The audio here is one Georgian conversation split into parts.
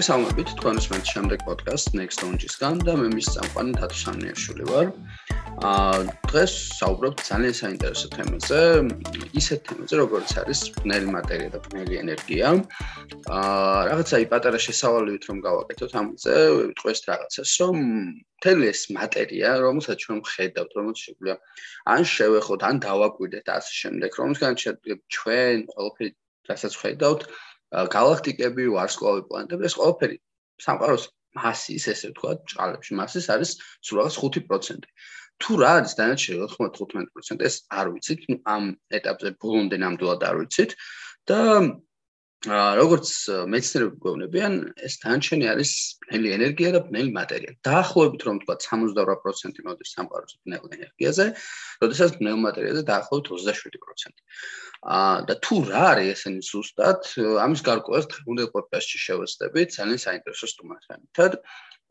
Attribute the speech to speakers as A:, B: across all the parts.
A: მოგესალმებით თქვენ უსმენთ შემდეგ პოდკასტ Next Launch-ისგან და მე მის წამყვანი თათო სამნიაშვილი ვარ. აა დღეს საუბრობთ ძალიან საინტერესო თემაზე, ისეთ თემაზე, როგორც არის ბნელი მატერია და ბნელი ენერგია. აა რაღაცაი პატარა შესავალებით რომ გავაკეთოთ ამაზე, ვიტყვეს რაღაცას, რომ თელი ეს მატერია, რომელსაც ჩვენ ხედავთ, რომელსაც შეგვიძლია ან შევეხოთ, ან დავაკვირდეთ ასე შემდეგ, რომელსაც ჩვენ ყველაფერი რასაც ხედავთ, galaktikები, ვარსკვლავი, პლანეტები, ეს ყველაფერი სამყაროს მასის, ესე ვთქვათ, ჭალებში მასის არის სულ რაღაც 5%. თუ რა არის დანარჩენი 95%, ეს არ ვიცით, ამ ეტაპზე ბოლომდე ნამდვილად არ ვიცით და როგორც მეცნიერები გვეუბნებიან, ეს დანარჩენი არის ბნელი ენერგია და ბნელი მატერია. დაახლოებით რომ თქვა 68% მოდის სამყაროს ბნელ ენერგიაზე, როდესაც ბნელ მატერიაზე დაახლოებით 27%. აა და თუ რა არის ესენი ზუსტად, ამის გარკვევას დღევანდელ პოდკასტში შევეცდებით ძალიან საინტერესო სტუმართან.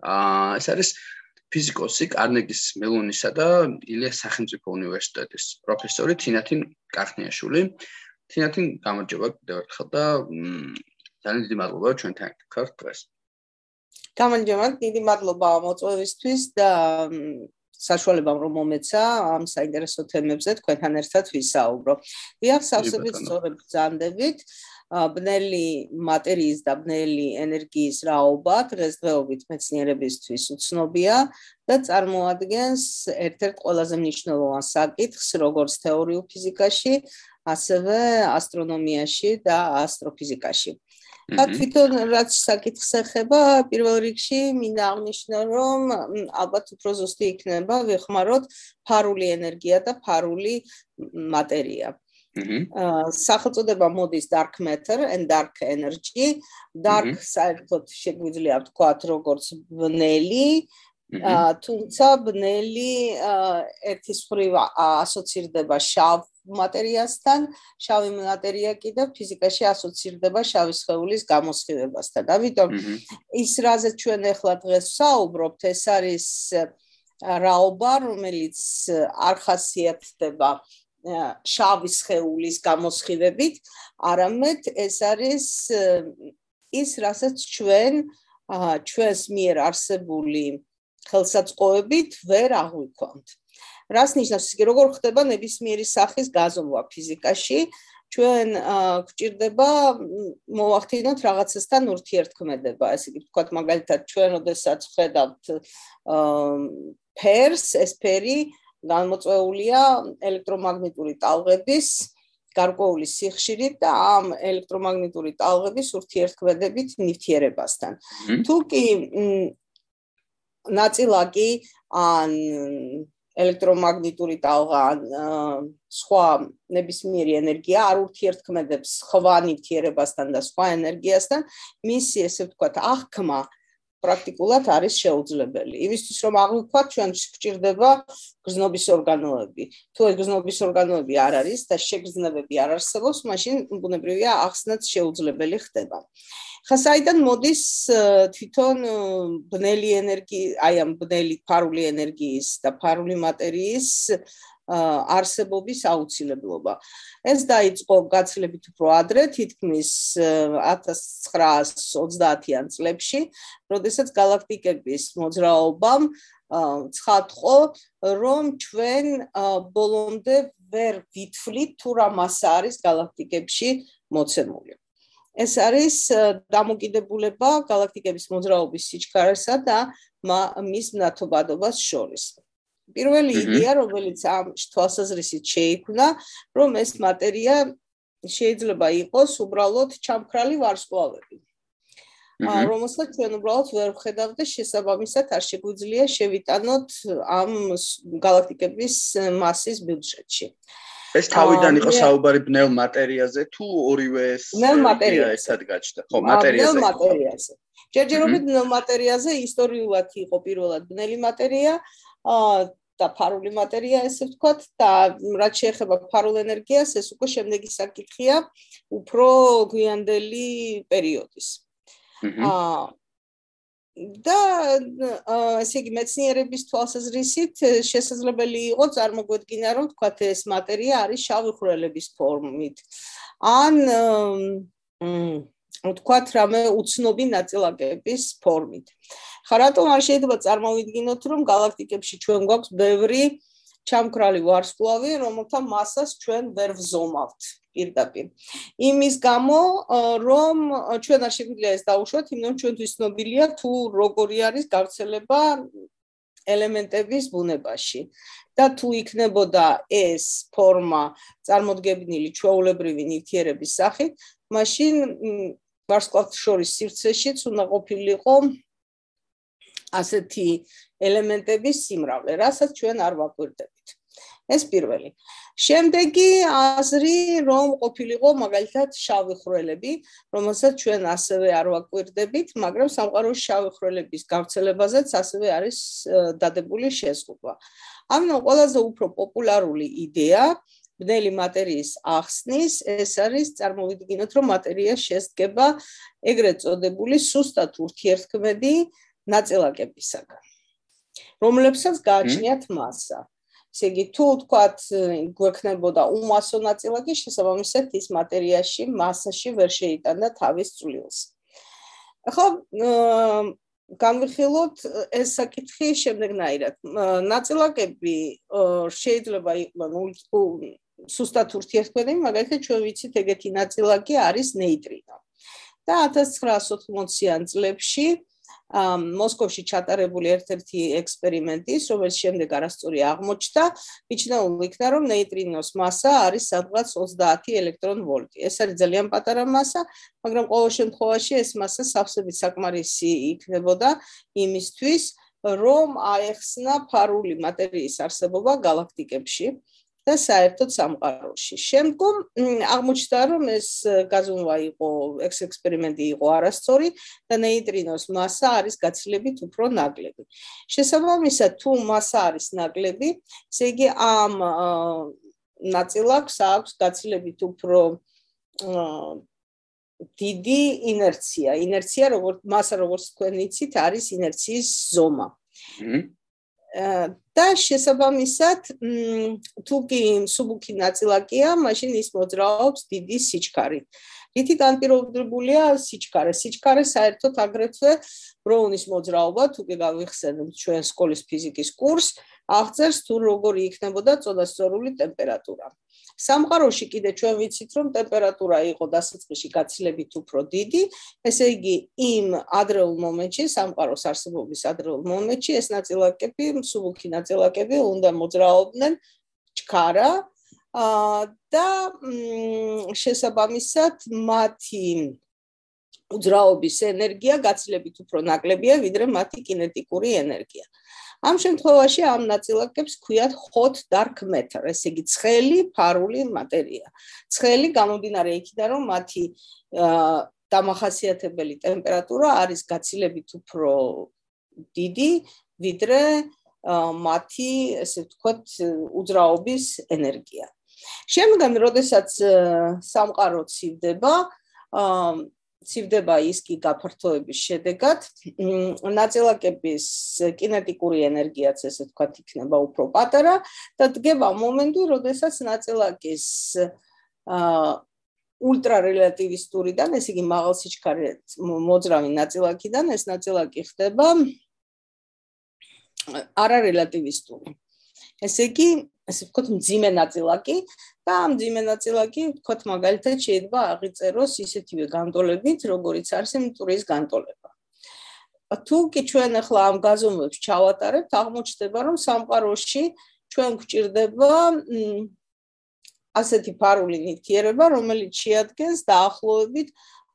A: აა ეს არის ფიზიკოსი კარნეგის მელონისა და ილიას სახელმწიფო უნივერსიტეტის პროფესორი თინათინ კახნიაშვილი. თინათინ გამარჯობა კიდევ ერთხელ და ძალიან დიდი მადლობა ჩვენთან ხართ დღეს.
B: გამარჯობა, დიდი მადლობა მოწვევისთვის და საშუალებამ რომ მომეცა ამ საინტერესო თემებზე თქვენთან ერთად ვისაუბრო. დიახ, სავსებით სწორად ბრძანდებით. ბნელი მატერიის და ბნელი ენერგიის რაობა დღესდღეობით მეცნიერებისთვის უცნობია და წარმოადგენს ერთ-ერთ ყველაზე მნიშვნელოვან საკითხს როგორც თეორიულ ფიზიკაში, ასევე ასტრონომიაში და ასტროფიზიკაში. და თვითონ რაც საკითხს ეხება, პირველ რიგში მინდა აღნიშნო, რომ ალბათ უფრო ზუსტი იქნება ვიხმაროთ ფარული ენერგია და ფარული მატერია. აა სახელწოდება მოდის dark matter and dark energy. dark საერთოდ შეგვიძლია ვთქვათ როგორც ბნელი, აა თუმცა ბნელი ერთის მხრივ ასოცირდება შავ მატერიასთან, შავი მატერია კიდე ფიზიკაში ასოცირდება შავი სხეულის გამოსხივებასთან. ამიტომ ის რაზეც ჩვენ ახლა დღეს საუბრობთ, ეს არის რაობა, რომელიც არ ხასიათდება შავი სხეულის გამოსხივებით, არამედ ეს არის ის, რასაც ჩვენ ჩვენს მიერ არსებული ხელსაწყოებით ვერ აღვიქვამთ. რას ნიშნავს ის, როგორ ხდება ნებისმიერი სახის გაზომვა ფიზიკაში? ჩვენ გვჭირდება მოვახდინოთ რაღაცასთან ურთიერთქმედება, ესე იგი ვთქვათ მაგალითად ჩვენ ოდესაც ხედავთ ფერს, ეს ფერი გამოწვეულია ელექტრომაგნიტური ტალღების გარკვეული სიხშირით და ამ ელექტრომაგნიტური ტალღების ურთიერთქმედებით ნივთიერებასთან. თუ კი ნაწილაკი ან ელექტრომაგნიტური ტალღა ან სხვა ნებისმიერი ენერგია არ ურთიერთქმედებს სხვა ნივთიერებასთან და სხვა ენერგიასთან, მისი ესე ვთქვათ აღქმა პრაქტიკულად არის შეუძლებელი. იმისთვის რომ აღვიქვათ, ჩვენ გვჭირდება გზნობის ორგანოები. თუ ეს გზნობის ორგანოები არ არის და შეგრძნებები არ არსებობს, მაშინ ბუნებრივია ახსნაც შეუძლებელი ხდება. ხა საიდან მოდის თვითონ ბნელი ენერგია, აი ამ ბნელი ფარული ენერგიის და ფარული მატერიის არსებობის აუცილებლობა. ეს დაიწყო გაცილებით უფრო ადრე, თითქმის 1930-იან წლებში, როდესაც galaktikების მოძრაობამ ცხადყო, რომ ჩვენ ბოლომდე ვერ ვითვლით თუ რა მასა არის galaktikებში მოცემული. ეს არის დამოკიდებულება galaktikების მოძრაობის სიჩქარესა და მის ნათობადობას შორის. პირველი იდეა, რომელიც ამ თვალსაზრისით შეიქმნა, რომ ეს მატერია შეიძლება იყოს უბრალოდ ჩამქრალი ვარსკვლავები. აა რომელსაც ჩვენ უბრალოდ ვერ ვხედავთ და შესაბამისად არ შეგვიძლია შევიტანოთ ამ galaktikების მასის ბიუჯეტში.
A: ეს თავიდან იყო საუბარი ბნელ მატერიაზე თუ ორივე ეს
B: ბნელ მატერიაზე
A: ერთად გაჩნდა? ხო, მატერიაზე.
B: ბნელ მატერიაზე. ჯერჯერობით ბნელ მატერიაზე ისტორიულად იყო პირველად ბნელი მატერია, აა და ფარული მატერია ესე ვთქვათ და რაც შეეხება ფარულ ენერგიას ეს უკვე შემდეგი საკითხია უფრო გვიანდელი პერიოდის. აა და ესე იგი მეცნიერების თვალსაზრისით შესაძლებელი იყო წარმოგვედგინა რომ ვთქვათ ეს მატერია არის შავი ხვრელების ფორმით. ან ვთქვათ, რამე უცნობი ნაწილაკების ფორმით. ხა რატომ არ შეიძლება წარმოვიდგინოთ, რომ galaktikებში ჩვენ გვაქვს ბევრი ჩამქრალი ვარსკვლავი, რომელთა მასას ჩვენ ვერ ვზომავთ პირდაპირ. იმის გამო, რომ ჩვენ არ შეგვიძლია ეს დაუშვათ, რომ ჩვენთვის ცნობილია თუ როგორი არის გავრცელება ელემენტების ბუნებაში. და თუ იქნებოდა ეს ფორმა წარმოდგენილი ჩვეულებრივი ნივთიერების სახით, მაშინ ვარსკვლავთ შორის სივრცეშიც უნდა ყოფილიყო ასეთი ელემენტების სიმრავლე, რასაც ჩვენ არ ვაკვირდებით. ეს პირველი. შემდეგი აზრი, რომ ყოფილიყო მაგალითად შავი ხრელები, რომელსაც ჩვენ ასევე არ ვაკვირდებით, მაგრამ სამყაროს შავი ხრელების გავრცელებაზეც ასევე არის დადებული შეზღუდვა. ამიტომ ყველაზე უფრო პოპულარული იდეა ბნელი მატერიის ახსნის ეს არის წარმოვიდგინოთ რომ მატერია შედგება ეგრეთ წოდებული სუსტად ურთიერთქმედი ნაწილაკებისაგან რომლებსაც გააჩნიათ მასა ესე იგი თუ თქვათ გვექნებოდა უმასო ნაწილაკი შესაბამისად ის მატერიაში მასაში ვერ შეიტანდა თავის წვლილს ახლა განვიხილოთ ეს საკითხი შემდეგნაირად. ნაწილაკები შეიძლება იყვნენ სუსტად ურთიერთქმედები, მაგალითად ჩვენ ვიცით ეგეთი ნაწილაკი არის ნეიტრინო. და 1980-იან წლებში მოსკოვში ჩატარებული ერთ-ერთი ექსპერიმენტის, რომელიც შემდეგ არასწორი აღმოჩნდა, მიჩნეულ იქნა, რომ ნეიტრინოს მასა არის სადღაც 30 ელექტრონ ვოლტი. ეს არის ძალიან პატარა მასა, მაგრამ ყოველ შემთხვევაში ეს მასა სავსებით საკმარისი იქნებოდა იმისთვის, რომ აეხსნა ფარული მატერიის არსებობა galaktikებში. და საერთოდ სამყაროში. შემდგომ აღმოჩნდა, რომ ეს გაზომვა იყო, ეს ექსპერიმენტი იყო არასწორი და ნეიტრინოს მასა არის გაცილებით უფრო ნაკლები. შესაბამისად, თუ მასა არის ნაკლები, ესე იგი ამ ნაწილაკს აქვს გაცილებით უფრო დიდი ინერცია. ინერცია, როგორც მასა, როგორც თქვენ იცით, არის ინერციის ზომა. და შესაბამისად თუ კი სუბუქი ნაწილაკია, მაშინ ის მოძრაობს დიდი სიჩქარით. რითი განპირობებულია სიჩქარე? სიჩქარე საერთოდ აგრეთვე ბროუნის მოძრაობა, თუ კი გავიხსენებთ ჩვენ სკოლის ფიზიკის კურსს, აღწერს თუ როგორი იქნებოდა წონასწორული ტემპერატურა. სამყაროში კიდე ჩვენ ვიცით, რომ ტემპერატურა იყო დასაწყისში გაცილებით უფრო დიდი, ესე იგი იმ ადრეულ მომენტში, სამყაროს არსებობის ადრეულ მომენტში ეს ნაწილაკები, სუბუქი ნაწილაკები უნდა მოძრაობდნენ ჩქარა და შესაბამისად მათი უძრაობის ენერგია გაცილებით უფრო ნაკლებია, ვიდრე მათი კინეტიკური ენერგია. ამ შემთხვევაში ამ ნაწილაკებს ქვიათ hot dark matter, ესე იგი ცხელი ფარული მატერია. ცხელი გამომდინარე იქიდან, რომ მათი დამახასიათებელი ტემპერატურა არის გაცილებით უფრო დიდი, ვიდრე მათი, ესე ვთქვათ, უძრაობის ენერგია. შემდგომ, როდესაც სამყარო ცივდება, ცივდება ის კი გაფართოების შედეგად ნაწილაკების კინეტიკური ენერგიაც ესე ვთქვათ იქნება უფრო პატარა და დგება მომენტი, როდესაც ნაწილაკის აა ультрарелятивистურიდან, ესე იგი მაღალსიჩქარე მოძრავი ნაწილაკიდან ეს ნაწილაკი ხდება არარელატივისტური. ესე იგი ასე ვთქვათ მძიმე ნაწილაკი და ამ მძიმე ნაწილაკი ვთქვათ მაგალითად შეიძლება აღიწეროს ისეთივე განტოლებით როგორიც არის მტრის განტოლება. თუ კი ჩვენ ახლა ამ გაზომვებს ჩავატარებთ აღმოჩნდება რომ სამყაროში ჩვენ გვჭირდება ასეთი ფარული ნივთიერება რომელიც შეადგენს დაახლოებით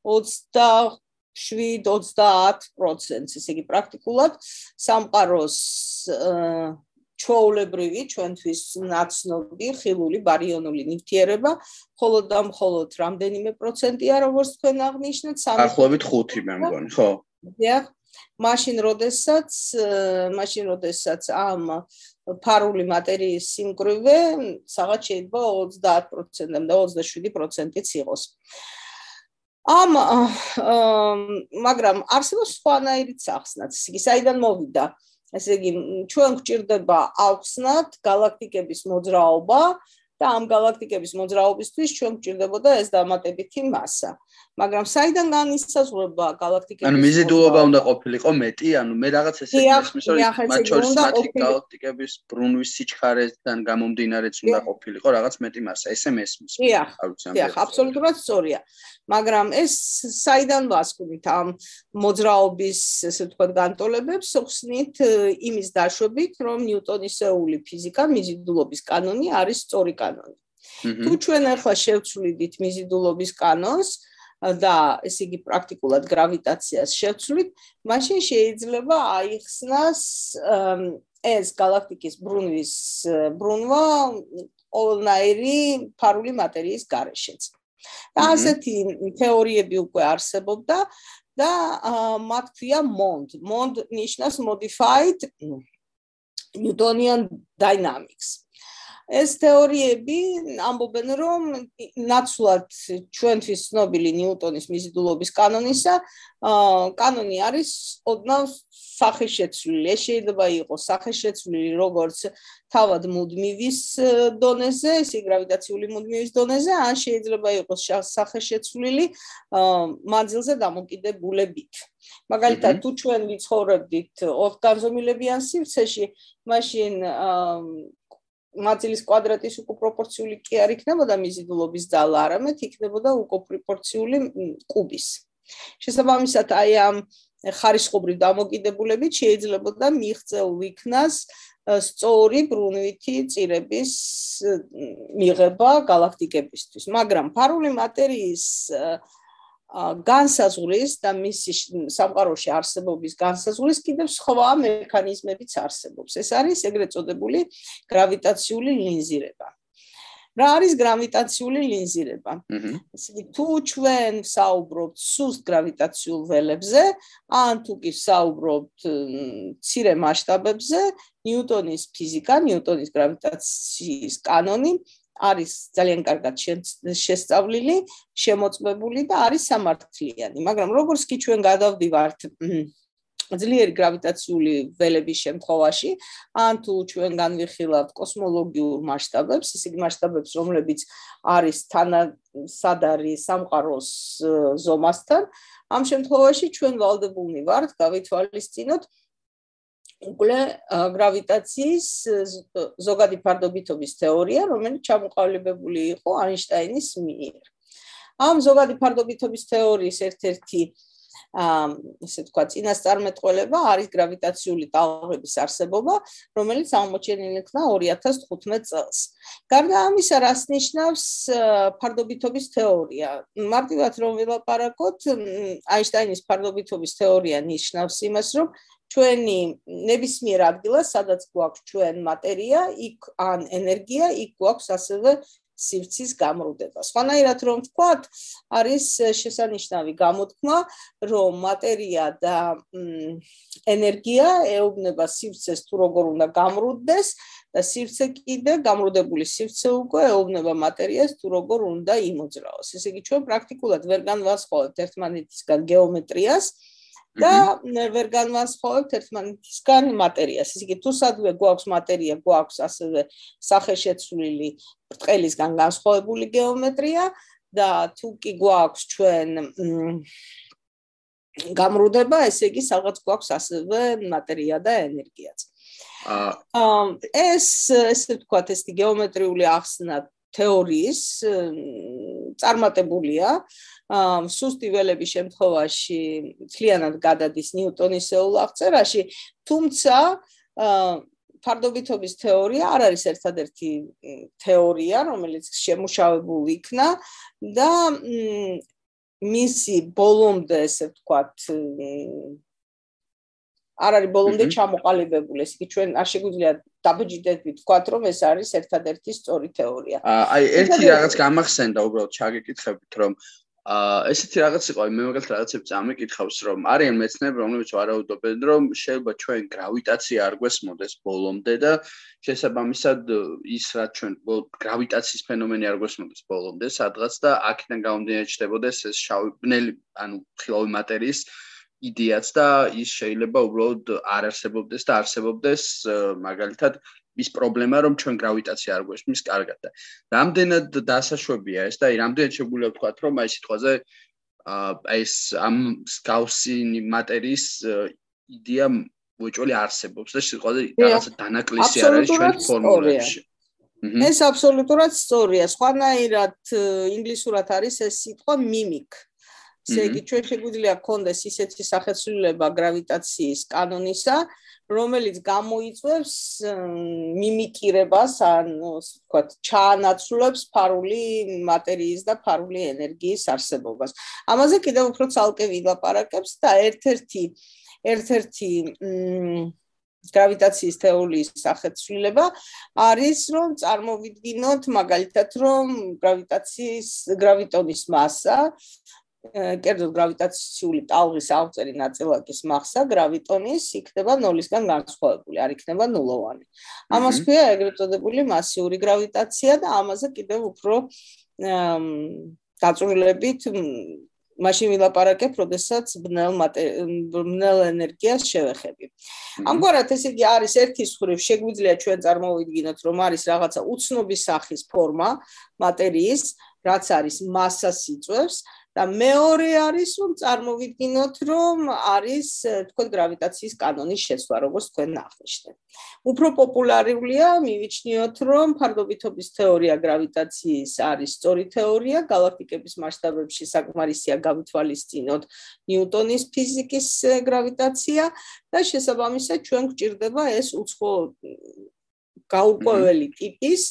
B: 27-30%, ესე იგი პრაქტიკულად სამყაროს ჩვეულებრივი ჩვენთვის ნაცნობი ხილული ბარიონული ნივთიერება, ხოლო და მხოლოდ რამდენიმე პროცენტია, როგორც თქვენ აღნიშნეთ,
A: ახლობით 5 მე მგონი, ხო?
B: დიახ. მაშინ როდესაც, მაშინ როდესაც ამ ფარული მატერიის სიმკვრივე საღაც შეიძლება 30%-მდე და 27%-იც იყოს. ამ მაგრამ არსებობს სხვანაირი სახსნაც. იგი საიდან მოვიდა? ესე იგი ჩვენ გვჭირდება ავხსნათ galaktikების მოძრაობა და ამ galaktikების მოძრაობისთვის ჩვენ გვჭირდებოდა ეს დამატებითი massa. მაგრამ საიდან განისაზღვრება galaktikების
A: ანუ მიზიდულობა უნდა ყოფილიყო მეტი, ანუ მე რაღაც ესე ისმის რომ მათ შორის მათი galaktikების ბრუნვის სიჩქარესთან გამომდინარეც უნდა ყოფილიყო რაღაც მეტი massa. ესე მესმის.
B: დიახ, დიახ, აბსოლუტურად სწორია. მაგრამ ეს საიდან ვასკვნით ამ მოძრაობის ესე ვთქვათ განტოლებებს, ხსნით იმის დაშვებით, რომ ნიუტონისეული ფიზიკა მიზიდულობის კანონი არის სწორი კანონი. თუ ჩვენ ახლა შევცვლიდით მიზიდულობის კანონს და ესე იგი პრაქტიკულად გრავიტაციას შევცვლით, მაშინ შეიძლება აიხსნას ეს galaktikis brunvis brunva ყოველნაირი ფარული მატერიის გარეშეც. და ასეთი თეორიები უკვე არსებობდა და მათ ქვია MOND. MOND ნიშნავს modified Newtonian dynamics. ეს თეორიები ამბობენ, რომ ნაცვლად ჩვენთვის ცნობილი ნიუტონის მიზიდულობის კანონისა, კანონი არის ოდნავ სახეშეცვლილი. ეს შეიძლება იყოს სახეშეცვლილი როგორც თავად მუდმივის დონეზე, ესე გრავიტაციული მუდმივის დონეზე, ან შეიძლება იყოს სახეშეცვლილი მანძილზე დამოკიდებულებით. მაგალითად, თუ ჩვენ ვიცხოვრებდით ორგანზომილებიან სივრცეში, მაშინ მანძილის კვადრატის უკუპროპორციული კი არ იქნებოდა მიზიდულობის ძალა, არამედ იქნებოდა უკუპროპორციული კუბის. შესაბამისად, აი ამ ხარისხობრივ დამოკიდებულებით შეიძლება მიღწეულ იქნას სწორი ბრუნვითი წირების მიღება galaktikebistvis, მაგრამ ფარული მატერიის განსაზღვრის და მისი სამყაროში არსებობის განსაზღვრის კიდევ სხვა მექანიზმებიც არსებობს. ეს არის ეგრეთ წოდებული გრავიტაციული ლინზირება. რა არის გრავიტაციული ლინზირება? ესე იგი, თუ ჩვენ საუბრობთ სუსტ გრავიტაციულ ველებზე, ან თუ კი საუბრობთ ცირე მასშტაბებზე, ნიუტონის ფიზიკა, ნიუტონის გრავიტაციის კანონი არის ძალიან კარგად შესწავლილი, შემოწმებული და არის სამართლიანი, მაგრამ როგორც კი ჩვენ გადავდივართ ძლიერი გრავიტაციული ველების შემთხვევაში, ან თუ ჩვენ განვიხილავთ კოსმოლოგიურ მასშტაბებს, ისე იგი მასშტაბებს, რომლებიც არის თანასადარი სამყაროს ზომასთან, ამ შემთხვევაში ჩვენ ვალდებულნი ვართ გავითვალისწინოთ უკვე გრავიტაციის ზოგადი ფარდობითობის თეორია, რომელიც ჩამოყალიბებული იყო აინშტაინის მიერ. ამ ზოგადი ფარდობითობის თეორიის ერთ-ერთი ამ ესე თქვა წინასწარმეტყველება არის გრავიტაციული ტალღების არსებობა, რომელიც აღმოჩენილი იქნა 2015 წელს. გარდა ამისა, რას ნიშნავს ფარდობითობის თეორია? მარტივად რომ ვილაპარაკოთ, აინშტაინის ფარდობითობის თეორია ნიშნავს იმას, რომ ჩვენი ნებისმიერ ადგილას, სადაც გვაქვს ჩვენ მატერია, იქ ან ენერგია, იქ გვაქვს ასევე სივრცის გამრუდება. სხვანაირად რომ ვთქვათ, არის შესანიშნავი გამოთქმა, რომ მატერია და ენერგია ეუბნება სივრცეს თუ როგორ უნდა გამრუდდეს და სივრცე კიდე გამრუდებული სივრცე უკვე ეუბნება მატერიას თუ როგორ უნდა იმოძრაოს. ესე იგი ჩვენ პრაქტიკულად ვერ განვასხვავებთ ერთმანეთისგან გეომეტრიას, და ვერ განვასხოვებთ ერთმანეთისგან მატერიას. ისე იგი თუ სადვე გვაქვს მატერია, გვაქვს ასევე სახეშეცვლილი ბრტყელისგან განსხვავებული გეომეტრია და თუ კი გვაქვს ჩვენ გამრუდება, ესე იგი რაღაც გვაქვს ასევე მატერია და ენერგიაც. აა ეს ესე ვთქვათ, ეს გეომეტრიული ახსნა თეორიის წარმატებულია. აა სუსტი ველების შემთხვევაში ძალიანად გადადის ნიუტონისეულ აღწერაში, თუმცა აა ფარდობითობის თეორია არ არის ერთადერთი თეორია, რომელიც შემუშავებული იქნა და მისი ბოლომდე, ესე ვთქვათ, არ არის ბოლომდე ჩამოყალიბებული, ეს იგი ჩვენ არ შეგვიძლია დაბეჭდეთ ვთქვათ, რომ ეს არის ერთადერთი სწორი თეორია.
A: აი, ერთი რაღაც გამახსენდა უბრალოდ ჩაგეკითხებით, რომ აა ესეთი რაღაც იყო, მე მაგალითად რაღაცებს ამეკითხავს, რომ არიან მეცნიერები, რომლებიც ვარაუდობენ, რომ შეიძლება ჩვენ გრავიტაცია არ გვესმოდეს ბოლომდე და შესაბამისად ის რაც ჩვენ გრავიტაციის ფენომენი არ გვესმოდეს ბოლომდე, სადღაც და აქედან გამომდინარე ჩდებოდეს ეს შავი ბნელი, ანუ ხილოვი მატერიის იდეაც და ის შეიძლება უბრალოდ არ არსებობდეს და არსებობდეს მაგალითად ის პრობლემა რომ ჩვენ გრავიტაცია არ გვესმის კარგად და რამდენად დასაშვებია ეს და აი რამდენად შეგვიძლია ვთქვათ რომ აი სიტყვაზე აი ეს ამ სკაუსი მატერიის იდეა მოჭოლი არსებობს და სიტყვაზე რაღაცა დანაკლისი არ არის ჩვენ ფორმულებში
B: ეს აბსოლუტურად სწორია. სხვანაირად ინგლისურად არის ეს სიტყვა mimic. ესე იგი, ჩვენ შეგვიძლია გქონდეს ისეთი სახეცვლილება გრავიტაციის კანონისა, რომელიც გამოიწვევს მიმიკირებას, ანუ ვთქვათ, ჩაანაცვლებს ფარული მატერიის და ფარული ენერგიის არსებობას. ამაზე კიდევ უფრო ცალკე ვილაპარაკებს და ერთ-ერთი ერთ-ერთი გრავიტაციის თეორიის სახეცვლილება არის რომ წარმოვიდგინოთ მაგალითად რომ გრავიტაციის გრავიტონის მასა კერძოდ გრავიტაციული ტალღის აღწერი ნაწილაკის მასა გრავიტონის იქნება 0-ისგან განსხვავებული, არ იქნება ნულოვანი. ამას ქვია ეგრეთ წოდებული მასიური გრავიტაცია და ამაზე კიდევ უფრო დაწურლებით მაშინ ვილაპარაკებ, როდესაც ბნელ ბნელ ენერგიას შევეხები. ამგვარად ესე იგი არის ერთი მხრივ შეგვიძლია ჩვენ წარმოვიდგინოთ, რომ არის რაღაცა უცნობის სახის ფორმა მატერიის, რაც არის მასას იწევს და მეორე არის რომ წარმოვიდგინოთ რომ არის თქვენ გრავიტაციის კანონის შეცვლა როგორც თქვენ აღნიშნეთ. უფრო პოპულარულია მივიჩნიოთ რომ ფარდობითობის თეორია გრავიტაციის არის სწორი თეორია, galaktikების მასშტაბებში საკმარისია გავითვალისწინოთ ნიუტონის ფიზიკის გრავიტაცია და შესაბამისად ჩვენ გვჭირდება ეს უცხო გაურკვეველი ტიპის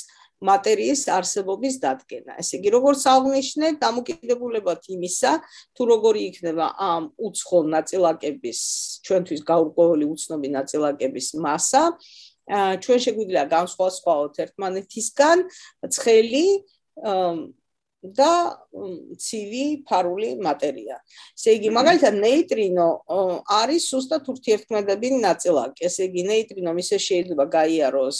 B: მატერიის არსებობის დადგენა. ესე იგი, როგორც აღნიშნე, დამოკიდებულებად იმისა, თუ როგორი იქნება ამ უცხო ნაწილაკების, ჩვენთვის გაურკვეველი უცნობი ნაწილაკების მასა, ჩვენ შეგვიძლია განსხვავოთ ერთმანეთისგან ცხელი და ცივი ფარული მატერია. ესე იგი, მაგალითად, ნეიტრინო არის სუსტად ურთიერთქმედები ნაწილაკი. ესე იგი, ნეიტრინო ისე შეიძლება გაიაროს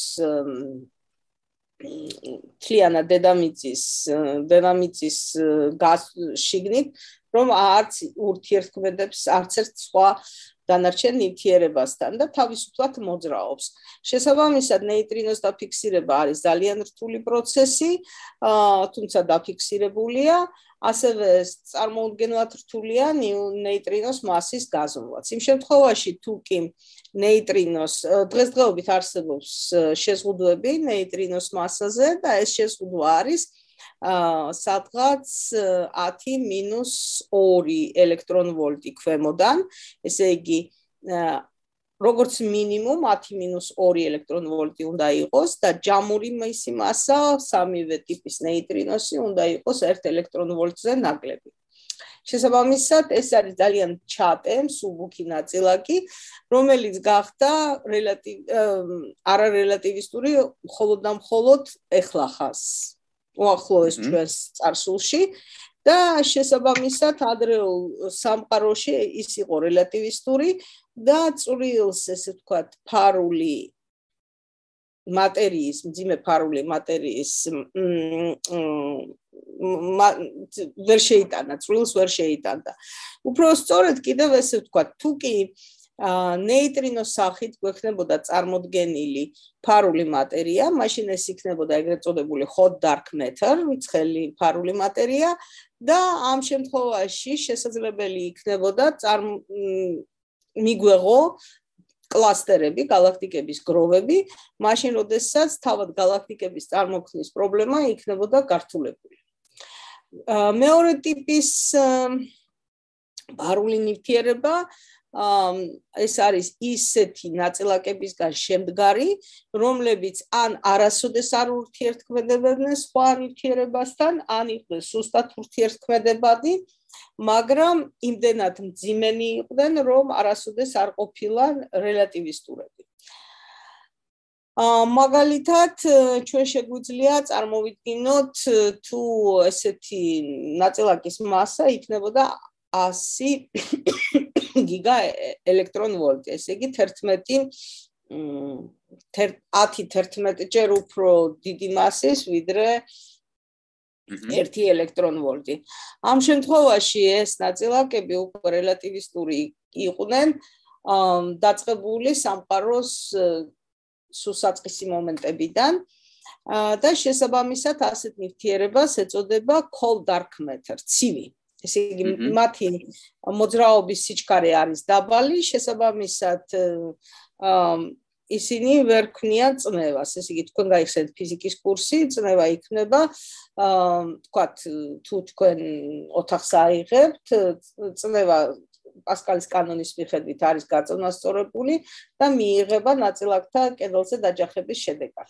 B: თლიანა დედამიწის დედამიწის გასშიგნით რომ არც ურთიერთქმედებს არც ერთ სხვა დანარჩენ ნივთიერებასთან და თავისუფლად მოძრაობს. შესაბამისად ნეიტრინოს დაფიქსირება არის ძალიან რთული პროცესი, თუმცა დაფიქსირებულია, ასევე წარმოუდგენლად რთულია ნეიტრინოს მასის გაზომვაც. იმ შემთხვევაში თუ კი ნეიტრინოს დღესდღეობით არსებობს შეზღუდვები ნეიტრინოს მასაზე და ეს შეზღუდვა არის სადღაც 10-2 ელექტრონვოლტი ქვემოდან, ესე იგი როგორც მინიმუმ 10-2 ელექტრონვოლტი უნდა იყოს და ჯამური მისი მასა სამივე ტიპის ნეიტრინოსი უნდა იყოს 1 ელექტრონვოლტზე ნაკლები. შესაბამისად, ეს არის ძალიან ჩატე, სუბუქი ნაწილაკი, რომელიც გახდა რელატივ არარელატივისტური მხოლოდ და მხოლოდ ეხლახას. უახლოეს ჩვენს წარსულში და შესაბამისად ადრეულ სამყაროში ის იყო რელატივისტური და წვრილს ესე ვთქვათ ფარული მატერიის, მძიმე ფარული მატერიის ვერ შეიტანა, წვრილს ვერ შეიტანდა. უფრო სწორედ კიდევ ესე ვთქვათ, თუ კი ნეიტრინოს სახით გვექნებოდა წარმოდგენილი ფარული მატერია, მაშინ ეს იქნებოდა ეგრეთ წოდებული hot dark matter, ცხელი ფარული მატერია და ამ შემთხვევაში შესაძლებელი იქნებოდა მიგვეღო კლასტერები, galaktikების გროვები, მაშინ როდესაც თავად galaktikების წარმოქმნის პრობლემა იქნებოდა გართულებული. მეორე ტიპის ბარული ნივთიერება ეს არის ისეთი ნაწილაკებისგან შემდგარი, რომლებიც ან არასოდეს არ ურთიერთქმედებენ სხვა ნივთიერებასთან, ან იყვნენ სუსტად ურთიერთქმედებადი, მაგრამ იმდენად მძიმენი იყვნენ, რომ არასოდეს არ ყოფილან რელატივისტურები. მაგალითად ჩვენ შეგვიძლია წარმოვიდგინოთ თუ ესეთი ნაწილაკის მასა იქნებოდა 100 გიგა ელექტრონვოლტი, ესე იგი 11 10-11 ჯერ უფრო დიდი მასის ვიდრე 1 ელექტრონვოლტი. ამ შემთხვევაში ეს ნაწილაკები უკვე რელატივისტური იყვნენ დაწყებული სამყაროს სუსაწყისი მომენტებიდან და შესაბამისად ასეთ ნივთიერებას ეწოდება cold dark matter, ცივი. ესე იგი მათი მოძრაობის სიჩქარე არის დაბალი, შესაბამისად ისინი ვერ ქმნიან წნევას. ესე იგი თქვენ გაიხსენეთ ფიზიკის კურსი, წნევა იქნება აა თქვათ თუ თქვენ ოთახს აიღებთ, წნევა პასკალის კანონის მიხედვით არის გაწონასწორებული და მიიღება ნაწილაკთა კედელზე დაჯახების შედეგად.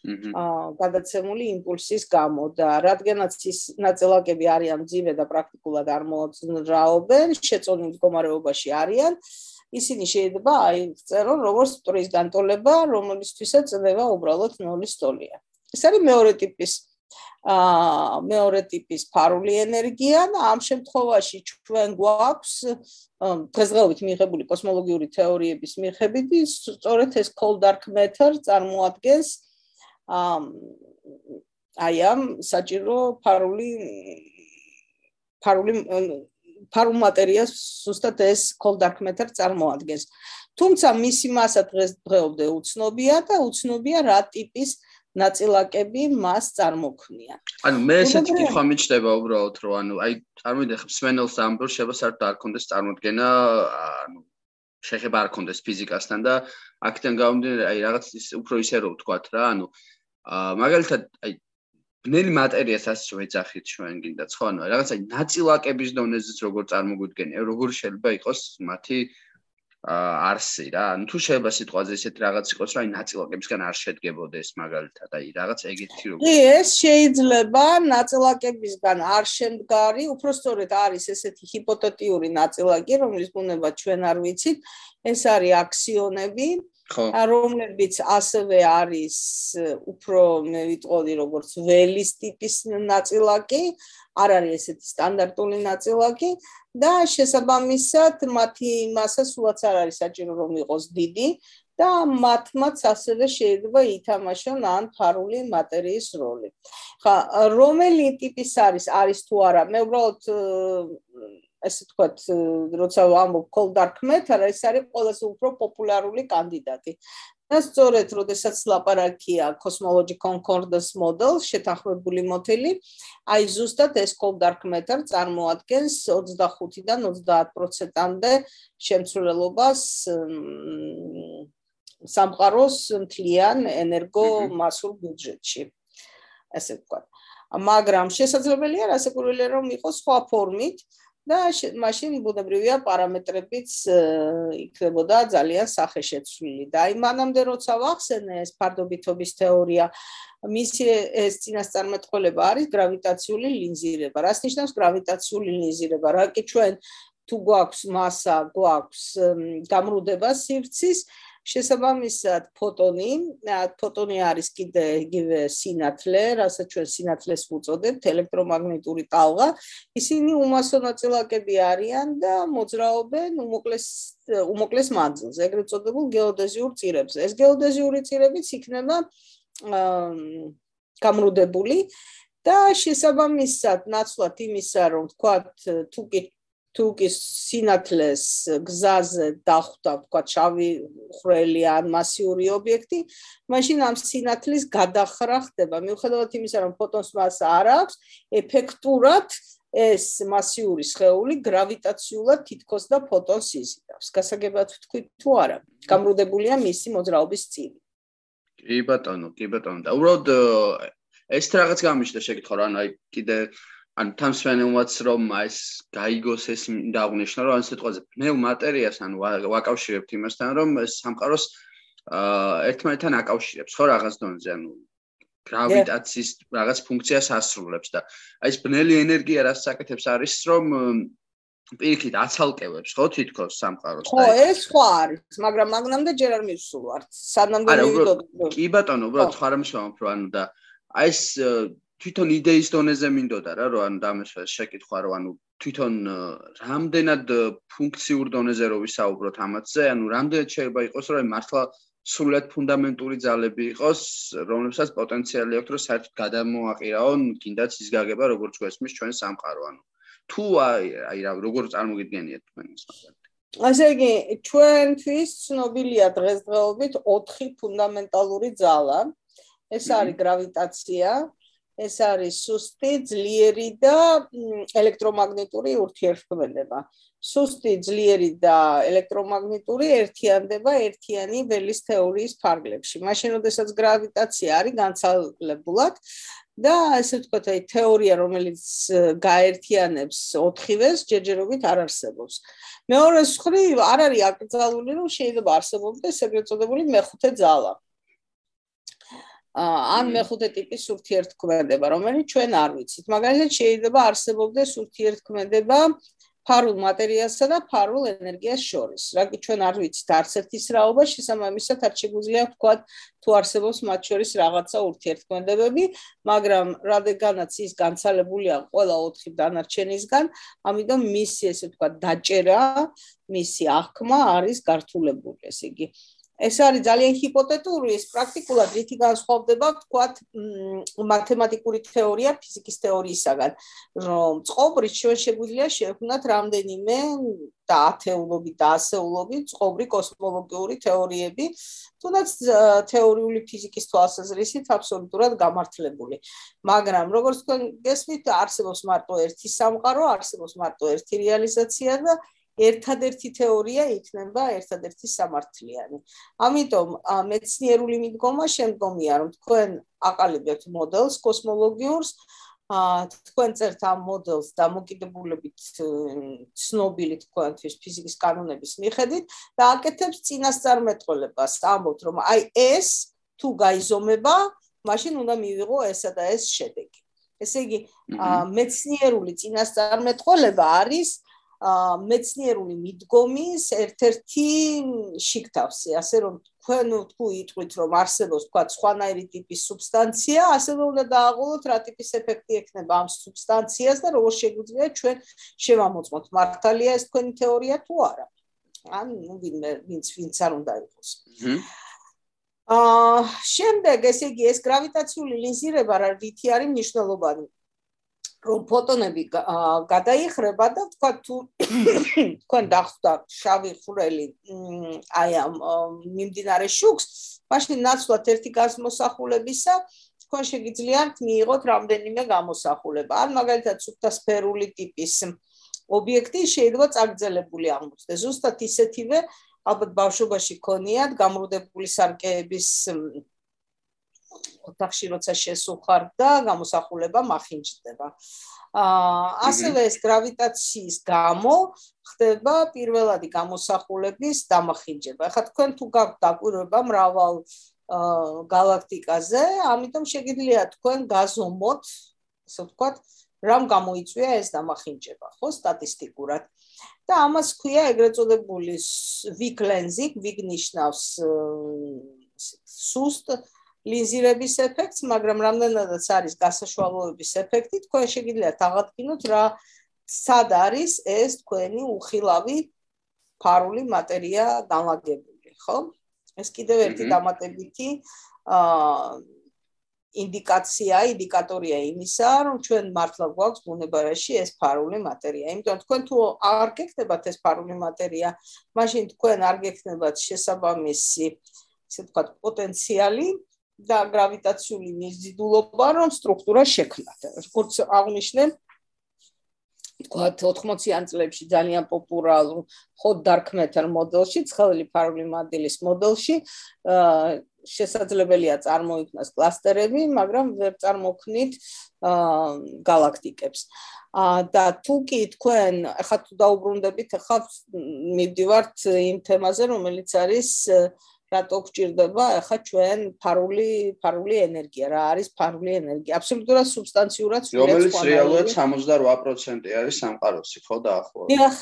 B: აა გადაცემული იმპულსის გამო და რადგანაც ის ნაწილაკები არიან ძიმე და პრაქტიკულად არ მოძრაობენ, შეწონილ მდგომარეობაში არიან, ისინი შეიძლება აიწერონ როგორც სტრუის განტოლება, რომელიცთვისაც წდება უბრალოდ ნოლის ტოლია. ეს არის მეორე ტიპის აა მეორე ტიპის ფარული ენერგია და ამ შემთხვევაში ჩვენ გვაქვს დღესდღეობით მიღებული კოსმოლოგიური თეორიების მიხედვით სწორედ ეს cold dark matter წარმოადგენს აა აი ამ საჭირო ფარული ფარული ფარულ მატერიას ზუსტად ეს cold dark matter წარმოადგენს. თუმცა მისი მასა დღესდღეობდე უცნობია და უცნობია რა ტიპის ნაწილაკები მას წარმოქმნიან.
A: ანუ მე ესეთი კითხვა მიჩნდება უბრალოდ რომ ანუ აი წარმოვიდე სმენელს ამბობს შეიძლება საერთოდ არ კონდეს წარმოქმნა ანუ შეიძლება არ კონდეს ფიზიკასთან და აქედან გამომდინარე აი რაღაც ის უფრო ისე რომ ვთქვათ რა ანუ მაგალითად აი ბნელი მატერიას ასე ვეძახით ჩვენ გინდა ხო ანუ რაღაცა ნაწილაკების დონეზეც როგორ წარმოგვიდგენია როგორ შეიძლება იყოს მათი არსი რა. ანუ თუ შეიძლება სიტყვაზე ესეთ რაღაც იყოს რა ნაწილაკებისგან არ შედგებოდეს მაგალითად აი რაღაც ეგეთი
B: როგორ კი ეს შეიძლება ნაწილაკებისგან არ შემდგარი უფრო სწორედ არის ესეთი ჰიპოთეტიური ნაწილაკი რომლის ბუნება ჩვენ არ ვიცით. ეს არის აქსიონები რომლებიც ასევე არის უფრო მე ვიტყოდი როგორც ველის ტიპის ნაწილაკი, არ არის ესეთი სტანდარტული ნაწილაკი და შესაბამისად მათი მასა სულაც არ არის საჭირო რომ იყოს დიდი და მათმაც ასევე შეიძლება ითამაშონ ან ფარული მატერიის როლი. ხა რომელი ტიპის არის არის თუ არა მე უბრალოდ ესე თქვათ, როცა ამბობ cold dark matter, ეს არის ყველაზე უფრო პოპულარული კანდიდატი. და სწორედ, როდესაც ლაპარაკია cosmology concordance model, შეთანხმებული მოდელი, აი ზუსტად ეს cold dark matter წარმოადგენს 25-დან 30%-ამდე შემცვლელობას სამყაროს მთლიან ენერგო მასურ ბიუჯეტში. ასე ვთქვათ. მაგრამ შესაძლებელია რასაკურველია რომ იყოს სხვა ფორმით, და მაშინ ბუნებრივია პარამეტრებიც იქნებოდა ძალიან სახეშეცვლილი. და აი მანამდე როცა ვახსენე ეს ფარდობითობის თეორია მისი ეს წინასწარმეტყველება არის გრავიტაციული ლინზირება. რას ნიშნავს გრავიტაციული ლინზირება? რა კი ჩვენ თუ გვაქვს massa გვაქვს გამრუდება სივრცის შესაბამისად ფოტონი, ფოტონი არის კიდე იგივე სინათლე, რასაც ჩვენ სინათლეს ვუწოდებთ, ელექტრომაგნიტური ტალღა. ისინი უმასო ნაწილაკები არიან და მოძრაობენ უმოკლეს უმოკლეს მანძილზე, ეგრეთ წოდებულ გეოდეზიურ წირებზე. ეს გეოდეზიური წირებიც იქნება გამრუდებული და შესაბამისად ნაცვლად იმისა, რომ თქვა თუ კი თუ კი სინათლეს გზაზე დახვდა, თქვა ჩავი ხრელი ან მასიური ობიექტი, მაშინ ამ სინათლის გადახრა ხდება. მიუხედავად იმისა, რომ ფოტონს მას არ აქვს, ეფექტურად ეს მასიური სხეული გრავიტაციულად თითქოს და ფოტონს იზიდავს. გასაგებად ვთქვი თუ არა, გამრუდებულია მისი მოძრაობის წილი.
A: კი ბატონო, კი ბატონო. და უბრალოდ ეს რაღაც გამიშდა შეკითხვა რა, აი კიდე ან თამსვენელმაც რომ ეს გაიგოს ეს დააღნიშნა რომ ან სიტყვაზე ნელ მატერიას ან ვაკავშირებთ იმასთან რომ სამყაროს ერთმანეთთან აკავშირებს ხო რაღაც დონეზე ანუ გრავიტაციის რაღაც ფუნქციას ასრულებს და აი ეს ბნელი ენერგია რაც საკეთებს არის რომ პირიქით აცალკევებს ხო თითქოს სამყაროს
B: და ხო ეს სხვა არის მაგრამ მაგნამდე ჯერ არ მივსულ ვარ სანამდე
A: მივიდოდი კი ბატონო უბრალოდ ხარ ამშვენებ რომ ანუ და აი ეს თვითონ იდეის დონეზე მინდოდა რა რომ ანუ დამეშვა შეკითხვა რომ ანუ თვითონ რამდენად ფუნქციურ დონეზე რო ვისაუბროთ ამათზე ანუ რამდენად შეიძლება იყოს რომ მართლა სრულად ფუნდამენტური ძალები იყოს რომლებსაც პოტენციალი აქვს რომ საერთოდ გადამოაყირაონ კიდაც ის გაგება როგორც გვესმის ჩვენ სამყარო ანუ თუ აი აი რა როგორ წარმოგიდგენიათ თქვენ ის მაგალითად
B: ასე იგი, ჩვენთვის ცნობილია დღესდღეობით 4 ფუნდამენტალური ძალა. ეს არის გრავიტაცია, ეს არის სუსტი, ძლიერი და ელექტრომაგნიტური ურთიერთქმედება. სუსტი, ძლიერი და ელექტრომაგნიტური ერთიანდება ერთიანი ველის თეორიის ფარგლებში. მაშინ, როდესაც გრავიტაცია არის განცალებულად და ასე ვთქვათ, აი თეორია, რომელიც გაერთიანებს ოთხივეს, ჯერჯერობით არ არსებობს. მეორე მხრივ, არ არის აკრძალული, რომ შეიძლება არსებობდეს ეგრეთ წოდებული მეხუთე ძალა. ან მეხუთე ტიპის ურთიერთქმედება, რომელიც ჩვენ არ ვიცით. მაგალითად, შეიძლება არსებობდეს ურთიერთქმედება ფარულ მატერიასა და ფარულ ენერგიას შორის. რაგი ჩვენ არ ვიცით არც ერთის რაობა, შესაბამისად არ შეგვიძლია ვთქვა თუ არსებობს მათ შორის რაღაცა ურთიერთქმედებები, მაგრამ რადგანაც ის განცალებულია ყველა ოთხი დანარჩენისგან, ამიტომ მისი ესე ვთქვა დაჭერა, მისი აღქმა არის გართულებული, ესე იგი ეს არის ძალიან ჰიპოთეტური, ეს პრაქტიკულად რითი განსხვავდება, თქვათ, მათემატიკური თეორია ფიზიკის თეორიისაგან, რომ წყობრი ჩვენ შეგვიძლია შევქმნათ რამდენიმე და ათეულობით და ასეულობით წყობრი კოსმოლოგიური თეორიები, თუნდაც თეორიული ფიზიკის თვალსაზრისით აბსოლუტურად გამართლებული. მაგრამ როგორც თქვენ გესმით, არსებობს მარტო ერთი სამყარო, არსებობს მარტო ერთი რეალიზაცია და ერთადერთი თეორია იქნება ერთადერთი სამართლიანი. ამიტომ მეცნიერული მიდგომა შემდგომია, რომ თქვენ აყალიბებთ მოდელს კოსმოლოგიურს, თქვენ წერთ ამ მოდელს დამოკიდებულებით ცნობილი თქვენთვის ფიზიკის კანონების მიხედვით და აკეთებს წინასწარმეტყველებას, ამბობთ, რომ აი ეს თუ გაიზომება, მაშინ უნდა მივიღო ესა და ეს შედეგი. ესე იგი, მეცნიერული წინასწარმეტყველება არის მეცნიერული მიდგომის ერთ-ერთი შიგთავსი, ასე რომ თქვენ თუ იტყვით რომ არსებობს თქვა სხვანაირი ტიპის სუბსტანცია, ასე რომ უნდა დააღოლოთ რა ტიპის ეფექტი ექნება ამ სუბსტანციას და როგორ შეგვიძლია ჩვენ შევამოწმოთ მართალია ეს თქვენი თეორია თუ არა. ან ნუ ვინმე ვინც ვინც არ უნდა იყოს. აა შემდეგ ესე იგი ეს გრავიტაციული ლინზირება რა რითი არის მნიშვნელოვანი? რომ ფოტონები გადაიხრება და თქვა თუ თქვენ დახვდა შავი ხვრელი აი ამ მიმდინარე შუქს, მაშინ ნაცვლად ერთი გასმოსახულებისა თქვენ შეგიძლიათ მიიღოთ რამდენიმე გამოსახულება. ან მაგალითად სუფთა სფერული ტიპის ობიექტი შეიძლება წაგრძელებული აღმოჩნდეს. ზუსტად ისეთივე ალბათ ბავშვობაში ქონიათ გამრუდებული სარკეების ოთახში როცა შესუხარ და გამოსახულება მახინჯდება. აა ასევე ეს გრავიტაციის გამო ხდება პირველადი გამოსახულების დამახინჯება. ახლა თქვენ თუ გაქვთ დაკვირვება მრავალ აა galaktikაზე, ამიტომ შეგიძლიათ თქვენ გაზომოთ, ასე ვთქვათ, რამ გამოიწვია ეს დამახინჯება, ხო, სტატისტიკურად. და ამას ქვია ეგრეთ წოდებული weak lensing, weak ნიშნავს სუსტ ლიზირების ეფექტს, მაგრამ რამდენადაც არის გასაშვალოების ეფექტი, თქვენ შეგიძლიათ აღადგინოთ რა სად არის ეს თქვენი უხილავი ფარული მატერია დამაგებული, ხო? ეს კიდევ ერთი დამატებითი აა ინდიკაცია, ინდიკატორია იმისა, რომ ჩვენ მართლა გვაქვს ბუნებაში ეს ფარული მატერია. იმიტომ თქვენ თუ არ გეკნებათ ეს ფარული მატერია, მაშინ თქვენ არ გეკნებათ შესაბამისი, ისე ვთქვათ, პოტენციალი და გრავიტაციული მიზიდულობა რომ სტრუქტურა შექმნათ. როგორც აღნიშნე თქვათ 80-იან წლებში ძალიან პოპულარულ hot dark matter მოდელში, ცხელი ფარული მადილის მოდელში, შესაძლებელია წარმოიქმნას კლასტერები, მაგრამ ვერ წარმოქმნით galaktikებს. აა და თუ კი თქვენ ახლა თუ დაუბრუნდებით, ახლა მივდივართ იმ თემაზე, რომელიც არის რატო გჭირდება? ახლა ჩვენ ფარული ფარული ენერგია რა არის ფარული ენერგია? აბსოლუტურად სუბსტანციურად
A: რომელიც რეალურად 68% არის სამყაროსი ხო დაახლოებით?
B: დიახ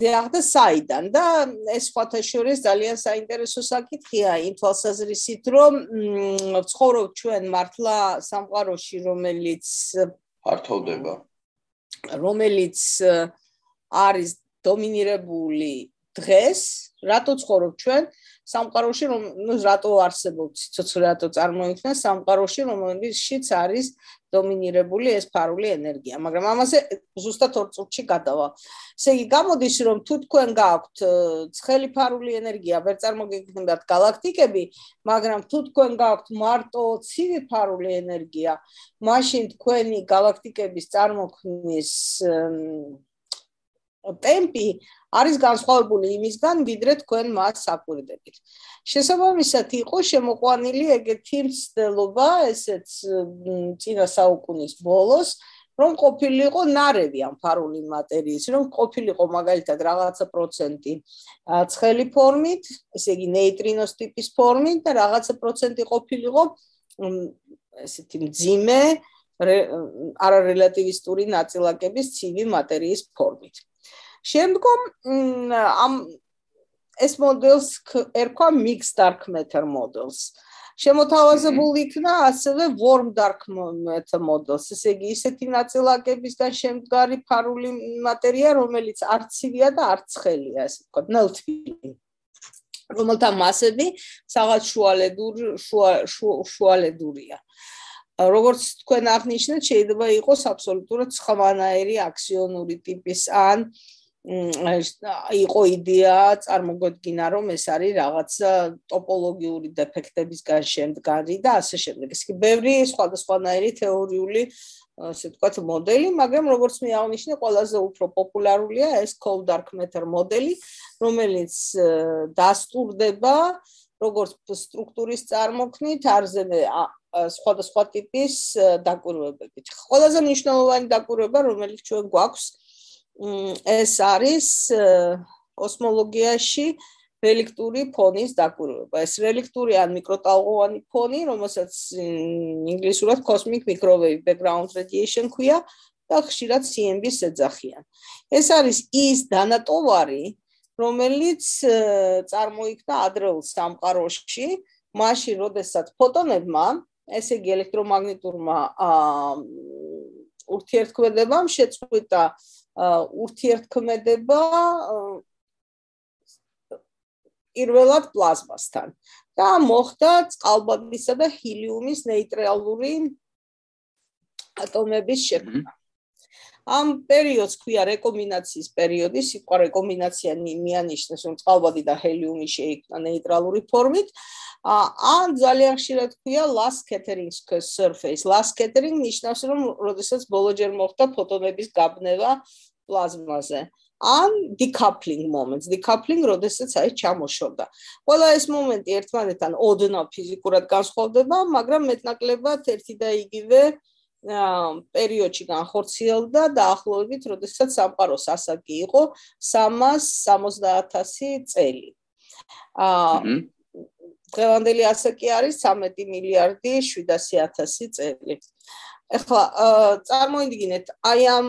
B: დიახ და საიდან და ეს სხვათა შორის ძალიან საინტერესო საკითხია იმ თვალსაზრისით რომ ცხოვრობ ჩვენ მართლა სამყაროში რომელიც
A: ფართოვდება.
B: რომელიც არის დომინირებული დღეს რატო ცხოვრობ ჩვენ სამყაროში რომ ნუ რატო არსებობს ცოცხლე რატო წარმოიქმნა? სამყაროში რომელშიც არის დომინირებული ეს ფარული ენერგია. მაგრამ ამაზე ზუსტად ორ წუთში გადავა. ესე იგი გამოდის რომ თუ თქვენ გაქვთ ცხელი ფარული ენერგია ვერ წარმოგიქმნათ galaktikები მაგრამ თუ თქვენ გაქვთ მარტო ცივი ფარული ენერგია მაშინ თქვენი galaktikების წარმოქმნის ტემპი არის განსხვავებული იმისგან, ვიდრე თქვენ მას აკვირდებით. შესაბამისად, იყო შემოყვანილი ეგეთი მცდელობა, ესეც წინა საუკუნის ბოლოს, რომ ყოფილიყო ნარევი ამ ფარული მატერიის, რომ ყოფილიყო მაგალითად რაღაცა პროცენტი ცხელი ფორმით, ესე იგი ნეიტრინოს ტიპის ფორმით და რაღაცა პროცენტი ყოფილიყო ესეთი მძიმე არარელატივისტური ნაწილაკების ცივი მატერიის ფორმით. შემდგომ ამ ეს მოდელს ერქვა mixed dark matter models. შემოთავაზებული იქნა ასევე warm dark matter models. ესე იგი, ისეთი ნაწილაკებისგან შემდგარი ფარული მატერია, რომელიც არც ცივია და არც ცხელია, ასე ვთქვათ, ნელთბილი. რომელთა მასები რაღაც შუალედურ შუალედურია. როგორც თქვენ აღნიშნეთ, შეიძლება იყოს აბსოლუტურად სხვანაირი აქსიონური ტიპის ან იყო იდეა წარმოგოდგინა რომ ეს არის რაღაცა ტოპოლოგიური დეფექტებისგან შემდგარი და ასე შემდეგ. ეს კი ბევრი სხვადასხვანაირი თეორიული ასე ვთქვათ მოდელი, მაგრამ როგორც მე აღნიშნე, ყველაზე უფრო პოპულარულია ეს cold dark matter მოდელი, რომელიც დასტურდება როგორც სტრუქტურის წარმოქმნით, არზემე სხვადასხვა ტიპის დაკვირვებებით. ყველაზე მნიშვნელოვანი დაკვირვება, რომელიც ჩვენ გვაქვს, ეს არის კოსმოლოგიაში რელიქტური ფონის დაკვირვება. ეს რელიქტური ან მიკროტალღოვანი ფონი, რომელსაც ინგლისურად cosmic microwave background radiation ქვია და ხშირად CMB-ს ეძახიან. ეს არის ის დანატოვარი, რომელიც წარმოიქმნა ადრეულ სამყაროში, მაშინ, როდესაც ფოტონებმა, ესე იგი ელექტრომაგნიტურმა ურთიერთქმედებამ შეწყვიტა ურთიერთქმედება პირველად პლაზმასთან და მოხდა წყალბადისა და ჰელიუმის ნეიტრალური ატომების შექმნა. ამ პერიოდს ქვია რეკომინაციის პერიოდი, სიტყვა რეკომინაცია მიანიშნებს, რომ წყალბადი და ჰელიუმი შეიქმნა ნეიტრალური ფორმით. ან ძალიან ხშირად ქვია last scattering surface. last scattering ნიშნავს, რომ როდესაც ბოლოჯერ მოხდა ფოტონების გაბნევა პლაზმაზე. ან decoupling moments, decoupling, როდესაც აი ჩამოშორდა. ყველა ეს მომენტი ერთმანეთთან ოდნავ ფიზიკურად განსხვავდება, მაგრამ მეტნაკლებად ერთი და იგივე პერიოდში განხორციელდა დაახლოებით, როდესაც სამყაროს ასაკი იყო 360.000 წელი. აა დღევანდელი ასაკი არის 13 მილიარდი 700.000 წელი. ეხლა წარმოიდგინეთ, აი ამ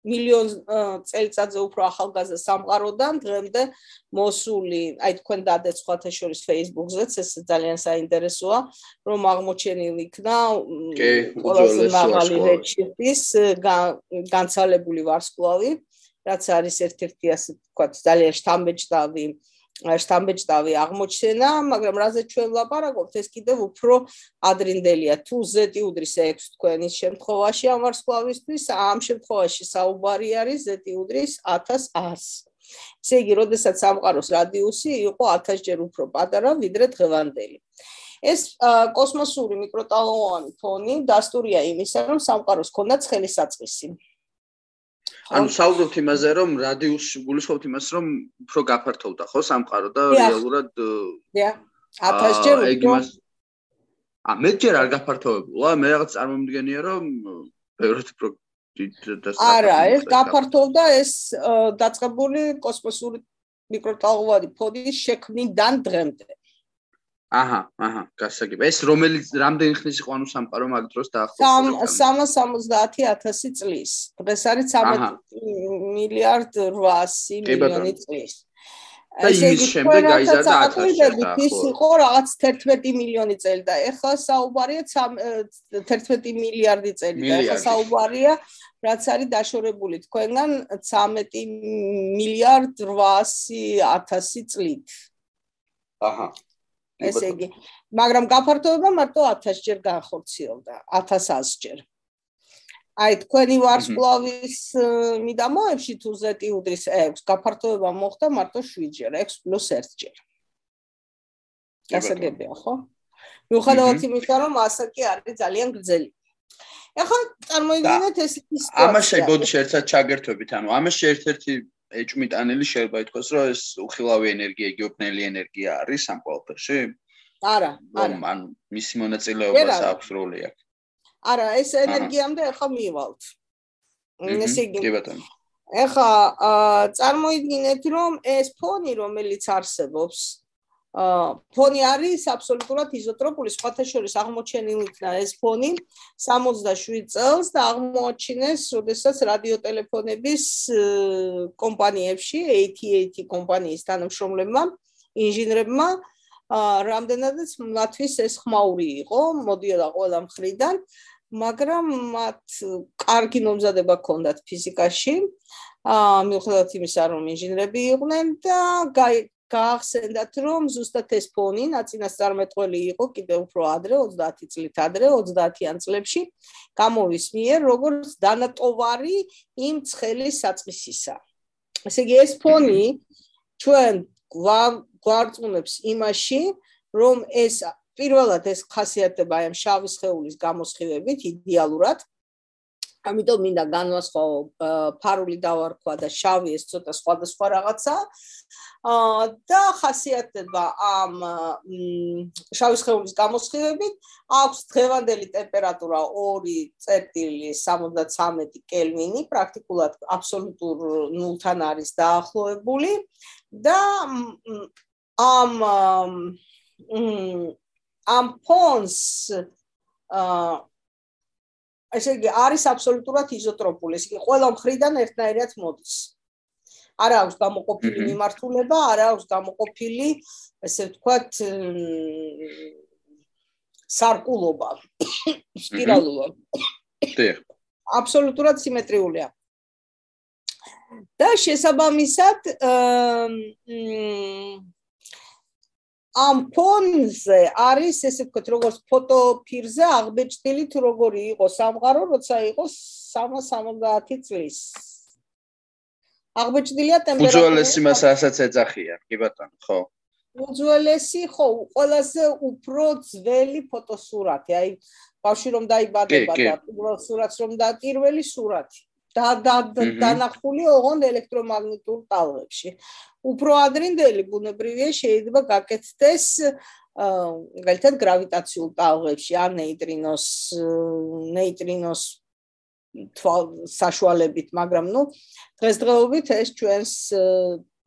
B: მილიონ წელიწადზე უფრო ახალგაზრდა სამყაროდან დღემდე მოსული, აი თქვენ დადეცხვათა შორის Facebook-ზეც ეს ძალიან საინტერესოა, რომ აღმოჩენილი იქნა ყველაზე მაღალი რეჩიფის განცალებული ვარსკვლავი, რაც არის ერთ-ერთი ასე ვთქვათ ძალიან შთამბეჭდავი შტამბეჭდავი აღმოჩენა, მაგრამ რაზე ჩვენ ვლაპარაკობთ, ეს კიდევ უფრო ადრინდელია. თუ Z უდრის 6 თქვენის შემთხვევაში ამ ვარსკვლავისთვის, ამ შემთხვევაში საუბარი არის Z უდრის 1100. ესე იგი, როდესაც სამყაროს რადიუსი იყო 1000 ჯერ უფრო პატარა, ვიდრე დღევანდელი. ეს კოსმოსური მიკროტალღოვანი ფონი დასტურია იმისა, რომ სამყაროს ქონდა ცხელი საწყისი.
A: ანუ საუბრობთ იმაზე, რომ რადიუსი გულისხმობთ იმას, რომ უფრო გაფართოვდა, ხო, სამყარო და რეალურად
B: დია. 1000 ჯერ უფრო.
A: ა მეჯერ არ გაფართოვებულა, მე რაღაც წარმომდგენია, რომ ბევრად უფრო
B: არა, ეს გაფართოვდა ეს დაწყებული კოსმოსური მიკროტალღოვანი ფონის შექმნიდან დღემდე.
A: აჰა, აჰა, გასაგებ. ეს რომელი რამდენი ხნის იყო ანუ სამყარო მაგ დროს დაახლოებით?
B: 370.000 წლის. დღეს არის 13 მილიარდ 800 მილიონი წლის.
A: და იმის შემდეგ გაიზარდა 1000
B: ის იყო რაღაც 11 მილიონი წელი და ეხლა საუბარია 11 მილიარდი წელი და ეხლა საუბარია რაც არის დაშორებული თქვენგან 13 მილიარდ 800 წლით.
A: აჰა.
B: ესე იგი, მაგრამ გაფართოება მარტო 1000 ჯერ განხორციელდა, 1100 ჯერ. აი თქვენი ვარსკვლავის მიდამოებში თუ ზეტი უდრის 6, გაფართოება მოხდა მარტო 7 ჯერ, 6 + 1 ჯერ. გასაგებია, ხო? მიუხედავად იმისა, რომ ასაკი არის ძალიან გრძელი. ეხლა წარმოიდგინეთ ეს ის
A: ამაში ბოდიში ერთად ჩაგერთვებით, ანუ ამაში ერთ-ერთი ეჭმიტანელი შეიძლება ითქვას, რომ ეს უხილავი ენერგია, გეოპნელი ენერგია არის ამ ყველაფერში?
B: არა, არა.
A: ანუ მისი მონაწილეობას აქვს როლი აქ.
B: არა, ეს ენერგიამდე ახლა მივალთ. ესე იგი.
A: კი ბატონო.
B: ახლა წარმოიდგინეთ, რომ ეს ფონი, რომელიც არსებობს, ფონი არის აბსოლუტურად იზოტროპული, სხვათა შორის აღმოჩენილი იქნა ეს ფონი 67 წელს და აღმოაჩინეს, როდესაც რადიოტელეფონების კომპანიებში, AT&T კომპანიის თანამშრომლებმა, ინჟინრებმა რამდენადაც მათთვის ეს ხმაური იყო, მოდიოდა ყველა მხრიდან, მაგრამ მათ კარგი მომზადება ჰქონდათ ფიზიკაში. აა მიუხედავად იმისა, რომ ინჟინრები იყვნენ და გაახსენდათ, რომ ზუსტად ეს ფონი ნაცინასწარმეტყველი იყო კიდევ უფრო ადრე, 30 წლით ადრე, 30-იან წლებში, გამოვის მიერ როგორც დანატოვარი იმ ცხელი საწყისისა. ესე იგი ეს ფონი ჩვენ გვარწმუნებს იმაში, რომ ეს პირველად ეს ხასიათდება ამ შავი სხეულის გამოსხივებით იდეალურად ამიტომ მინდა განვასხვაო ფარული დავარქვა და შავი ეს ცოტა სხვადასხვა რაღაცა და ხასიათდება ამ შავი სხეულის გამოსხივებით აქვს დღევანდელი ტემპერატურა 2.73 კელვინი პრაქტიკულად აბსოლუტურ ნულთან არის დაახლოებული და ამ ამ ფონს აა ესე იგი არის აბსოლუტურად იზოტროპული, ესე იგი ყველა მხრიდან ერთნაირად მოდის. არა აქვს გამოყოფილი მიმართულება, არა აქვს გამოყოფილი, ესე ვთქვათ, სარკულობა, სპირალობა.
A: დიახ.
B: აბსოლუტურად სიმეტრიულია. და შესაბამისად, ამ ფონზე არის ესე ვთქვათ როგორც ფოტოფირზე აღბეჭდილი თუ როგორი იყო სამყარო როცა იყო 370 წლის აღბეჭდილია ტემპერატურა
A: უძველესი მასასაც ეძახიან კი ბატონო ხო.
B: უძველესი ხო ყველაზე უფრო ძველი ფოტოსურათი. აი ბავშვი რომ დაიბადება და პირველ სურათს რომ და პირველი სურათი და და დანახული ოღონდ ელექტრომაგნიტურ ტალღებში. უფრო ადრინდელი ბუნებრივია შეიძლება გაკეთდეს მაგალითად გრავიტაციულ ტალღებში ან ნეიტრინოს ნეიტრინოს საშუალებით, მაგრამ ნუ დღესდღეობით ეს ჩვენს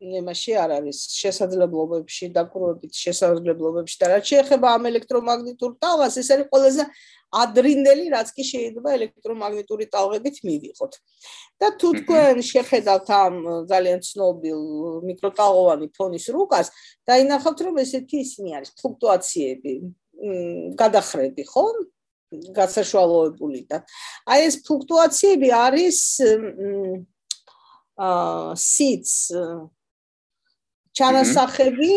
B: იმაში არ არის შესაძლებლობებში დაკვირვებით შესაძლებლობებში და რაც შეეხება ამ ელექტრომაგნიტურ ტალღას ეს არის ყველაზე ადრინდელი რაც კი შეიძლება ელექტრომაგნიტური ტალღებით მივიღოთ. და თუ თქვენ შეხედავთ ამ ძალიან ცნობილ მიკროტალღოვანი ფონის რუკას, დაინახავთ რომ ესეთი ისინი არის ფლუქტუაციები, გადახრები, ხო? გასაშვალოებული და აი ეს ფლუქტუაციები არის აა სიც ჩანასახები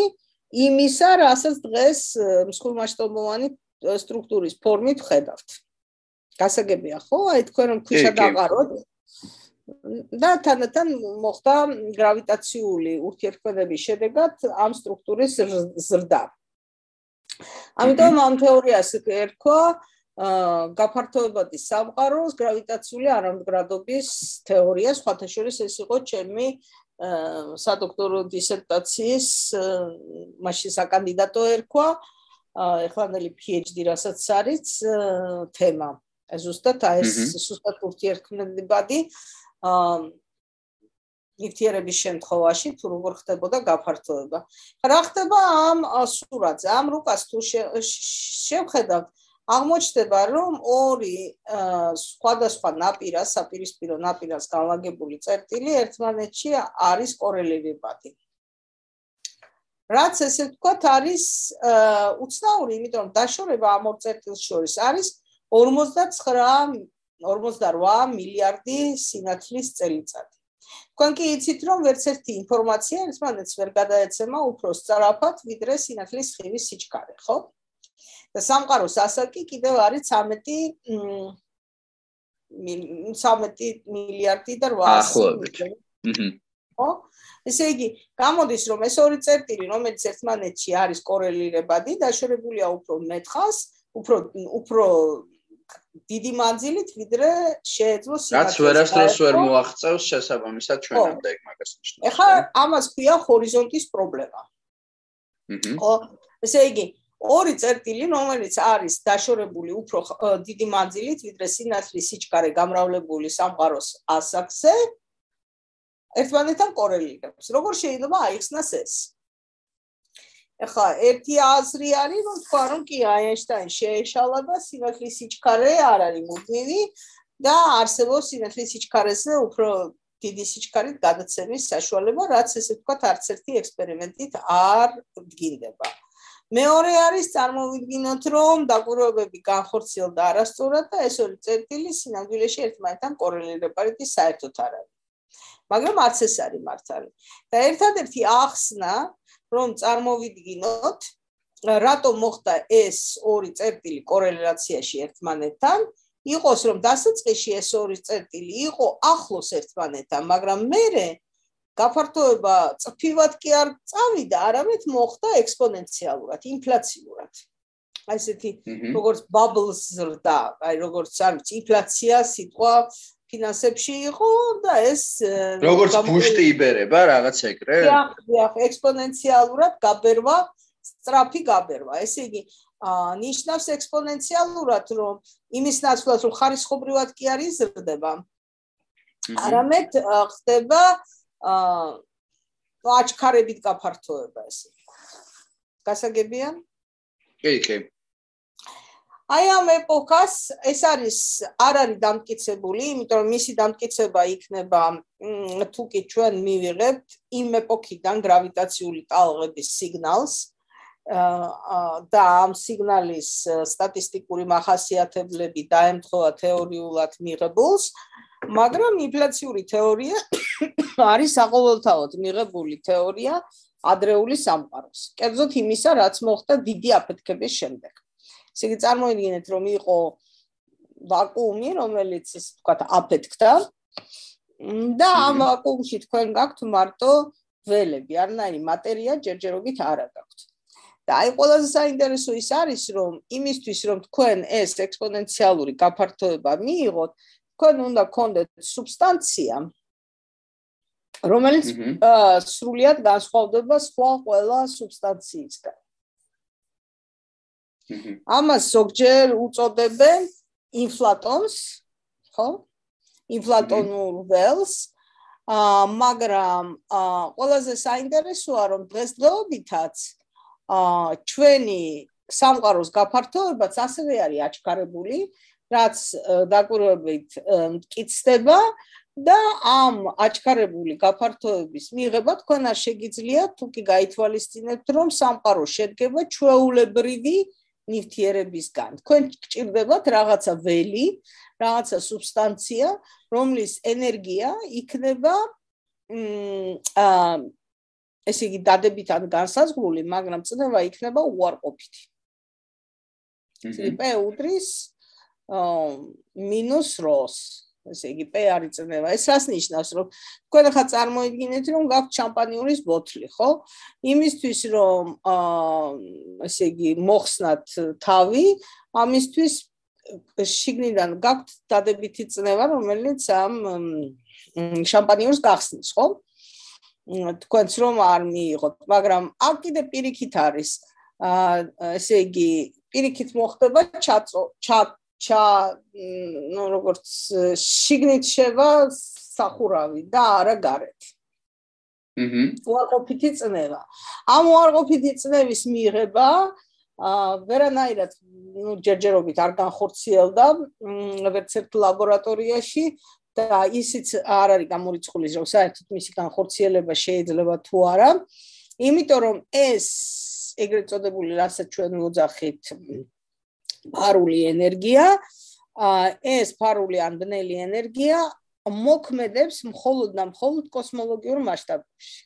B: იმისა, რასაც დღეს მსხვილმასშტაბოვანი სტრუქტურის ფორმით ხედავთ. გასაგებია ხო? აი თქვენ რომ ქვიშა დაყაროთ და თანათან მოხდა გრავიტაციული ურთიერთქმედების შედეგად ამ სტრუქტურის ზრდა. ამიტომ ამ თეორიას ერქვა აა გაფართოებადი სამყაროს გრავიტაციული არამდგრადობის თეორია, სხვათა შორის ეს იყო ჩემი აა სადოქტორო დისერტაციის მაშინ საკანდიდატო ერქვა აა ეხლანდელი PhD რასაც არის თემა. ზუსტად აი ეს ზუსტად ურთიერთქმედებადი აა ნივთიერების შემთხვევაში თუ როგორ ხდებოდა გაფართოება. რა ხდება ამ სურათზე? ამ რუკას თუ შევხედავთ, აღმოჩნდება, რომ ორი სხვადასხვა ნაპირა, საპირისპირო ნაპირას განლაგებული წერტილი ერთმანეთში არის კორელირებადი. რაც ესე ვთქვათ არის უცნაური, იმიტომ რომ დაშორება ამ ორ წერტილს შორის არის 59 58 მილიარდი სინათლის წელიწადი. თქვენ კი იცით რომ ვერც ერთი ინფორმაცია ერთმანეთს ვერ გადაეცემა უფრო სწრაფად ვიდრე სინათლის სხივის სიჩქარე, ხო? და სამყაროს ასაკი კიდევ არის 13 13 მილიარდი და 800 ხო? ესე იგი, გამოდის რომ ეს ორი წერტილი, რომელიც ერთმანეთში არის კორელირებადი, დაშორებულია უფრო მეტხას, უფრო უფრო დიდი მანძილით, ვიდრე შეეძლო
A: სიახლე. რაც ვერასდროს ვერ მოაღწევს შესაბამისად ჩვენამდე ეგ მაგას ნიშნავს.
B: ეხლა ამას ქვია ჰორიზონტის პრობლემა.
A: აჰა.
B: ხო, ესე იგი, ორი წერტილი, რომელიც არის დაშორებული უფრო დიდი მანძილით, ვიდრე სინათლის სიჩქარე გამრავლებული სამყაროს ასაკზე, ერთმანეთთან კორელირებს. როგორ შეიძლება აიხსნას ეს? ეხლა ერთი აზრი არის, რომ თქვა რომ კი აინშტაინი შეეშალა და სინათლის სიჩქარე არ არის მუდმივი და არსებობს სინათლის სიჩქარეზე უფრო დიდი სიჩქარით გადაცემის საშუალება, რაც ესე თქვა არც ერთი ექსპერიმენტით არ დგინდება. მეორე არის წარმოვიდგინოთ, რომ დაკვირვებები განხორციელდა არასწორად და ეს ორი წერტილი სინამდვილეში ერთმანეთთან კორელირებადი საერთოდ არ არის. მაგრამ არც ეს არის მართალი. და ერთადერთი ახსნა, რომ წარმოვიდგინოთ, რატომ მოხდა ეს ორი წერტილი კორელაციაში ერთმანეთთან, იყოს რომ დასაწყისში ეს ორი წერტილი იყო ახლოს ერთმანეთთან, მაგრამ მერე გაფართოება წფივად კი არ წავიდა, არამედ მოხდა ექსპონენციალურად, ინფლაციურად. აი ესეთი როგორც bubbles ზრდა, აი როგორც არის ინფლაცია სიტყვა ფინანსებში იყო და ეს
A: როგორც ბუშტი იბერება რაღაც ეგრე?
B: დიახ, დიახ, ექსპონენციალურად გაბერვა, სწრაფი გაბერვა. ესე იგი, ნიშნავს ექსპონენციალურად, რომ იმის ნაცვლად, რომ ხარისხობრივად კი არ იზრდება. არამედ ხდება აა აჩქარებით გაფართოება ესე. გასაგებია?
A: კი, კი.
B: აი ამ ეპოქას ეს არის არ არის დამტკიცებული, იმიტომ რომ მისი დამტკიცება იქნება თუ კი ჩვენ მივიღებთ იმ ეპოქიდან გრავიტაციული ტალღების სიგნალს და ამ სიგნალის სტატისტიკური מחასიათებლები დაემთხოვა თეორიულად მიღებულს, მაგრამ ინფლაციური თეორია არის საყოველთაოდ მიღებული თეორია ადრეული სამყაროს. კერძოდ იმისა, რაც მოხდა დიდი აფეთქების შემდეგ. ესე იგი წარმოიდგინეთ რომ იყო ვაკუუმი რომელიც ის თქვა აფეთქდა და ამ ვაკუუმში თქვენ გაქვთ მარტო ველები არნაირი მატერია ჯერჯერობით არ აქვს და აი ყველაზე საინტერესო ის არის რომ იმისთვის რომ თქვენ ეს ექსპონენციალური გაფართოება მიიღოთ თქვენ უნდა გქონდეთ სუბსტანცია რომელიც სრულიად განსხვავდება სხვა ყველა სუბსტანციისგან ამას ზოგჯერ უწოდებენ ინფლატონს, ხო? ინფლატონურ ველს. აა მაგრამ ყველაზე საინტერესოა რომ დღესდღეობითაც აა ჩვენი სამყაროს გაფართოებაც ასევე არის აჩქარებული, რაც დაკვირვებით მტკიცდება და ამ აჩქარებული გაფართოების მიღება თქვენ არ შეგიძლიათ თუ კი გაითვალისწინებთ რომ სამყარო შედგება ჩვეულებრივი ნივთიერებისგან. თქვენ გჭირდებათ რაღაცა ველი, რაღაცა სუბსტანცია, რომლის ენერგია იქნება მ ესე იგი დადებით ან განსაზღვრული, მაგრამ წნევა იქნება უარყოფითი. პ უდრის მინუს როს ესე იგი პ არის წნევა. ეს რას ნიშნავს, რომ თქვენ ახლა წარმოიდგინეთ, რომ გაქვთ შამპანიურის ბოთლი, ხო? იმისთვის, რომ აა ესე იგი მოხსნათ თავი, ამისთვის შიგნიდან გაქვთ დადებითი წნევა, რომელიც ამ შამპანიურს გახსნის, ხო? თქვენც რომ არ მიიღოთ, მაგრამ აქ კიდე პირიქით არის აა ესე იგი პირიქით მოხდება ჩაწო ჩა ჩა ნუ როგორც შიგნით შევა სახურავი და არა გარეთ.
A: აჰა.
B: უარყოფითი წნევა. ამ უარყოფითი წნევის მიღება აა ვერანაირად ნუ ჯერჯერობით არ განხორციელდა ვერც ერთ ლაბორატორიაში და ისიც არ არის გამორიცხული რომ საერთოდ მისი განხორციელება შეიძლება თუ არა. იმიტომ რომ ეს ეგრეთ წოდებული რასაც ჩვენ მოძახით ფარული ენერგია, ეს ფარული ან ბნელი ენერგია მოქმედებს მხოლოდ და მხოლოდ კოსმოლოგიურ მასშტაბში.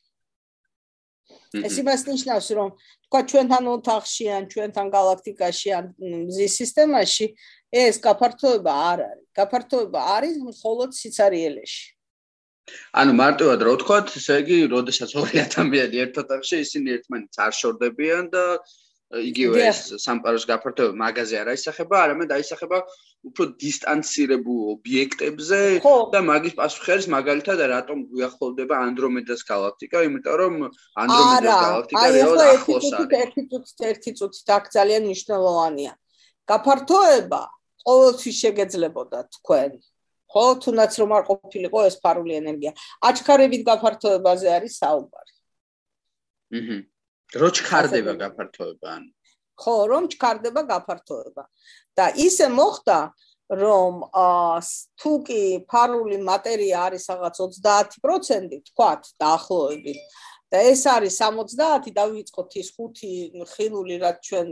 B: ეს იმას ნიშნავს, რომ თქვა ჩვენთან ოთახში ან ჩვენთან galaktikაში ან მზის სისტემაში ეს გაფართოება არ არის. გაფართოება არის მხოლოდ სიცარიელეში.
A: ანუ მარტივად რო ვთქვა, ესე იგი, როდესაც ორი ადამიანი ერთ ოთახში ისინი ერთმანეთს არ შორდებიან და იგივე ეს სამყაროს გაფართოება მაგაზე არ აისახება, არამედ აისახება უფრო დისტანცირებულ ობიექტებზე და მაგის პასუხი არის მაგალითად რატომ გვიახლოვდება ანდრომედას galaktika, იმიტომ რომ ანდრომედას galaktika რეალურად ახლოს არის.
B: არა, ერთი წუთით, ერთი წუთით აქ ძალიან მნიშვნელოვანია. გაფართოება ყოველთვის შეგეძლებოდა თქვენ. ხო, თუნდაც რომ არ ყოფილიყო ეს ფარული ენერგია. აჩქარებით გაფართოებაზე არის საუბარი.
A: აჰა. რო ჩქარდება გაფართოება, ანუ
B: ხო რომ ჩქარდება გაფართოება. და ისე მოხდა რომ თუ კი ფარული მატერია არის რაღაც 30% თქვათ დაახლოებით. და ეს არის 70 და ვიწყოთ ის 5 ხილული რაც ჩვენ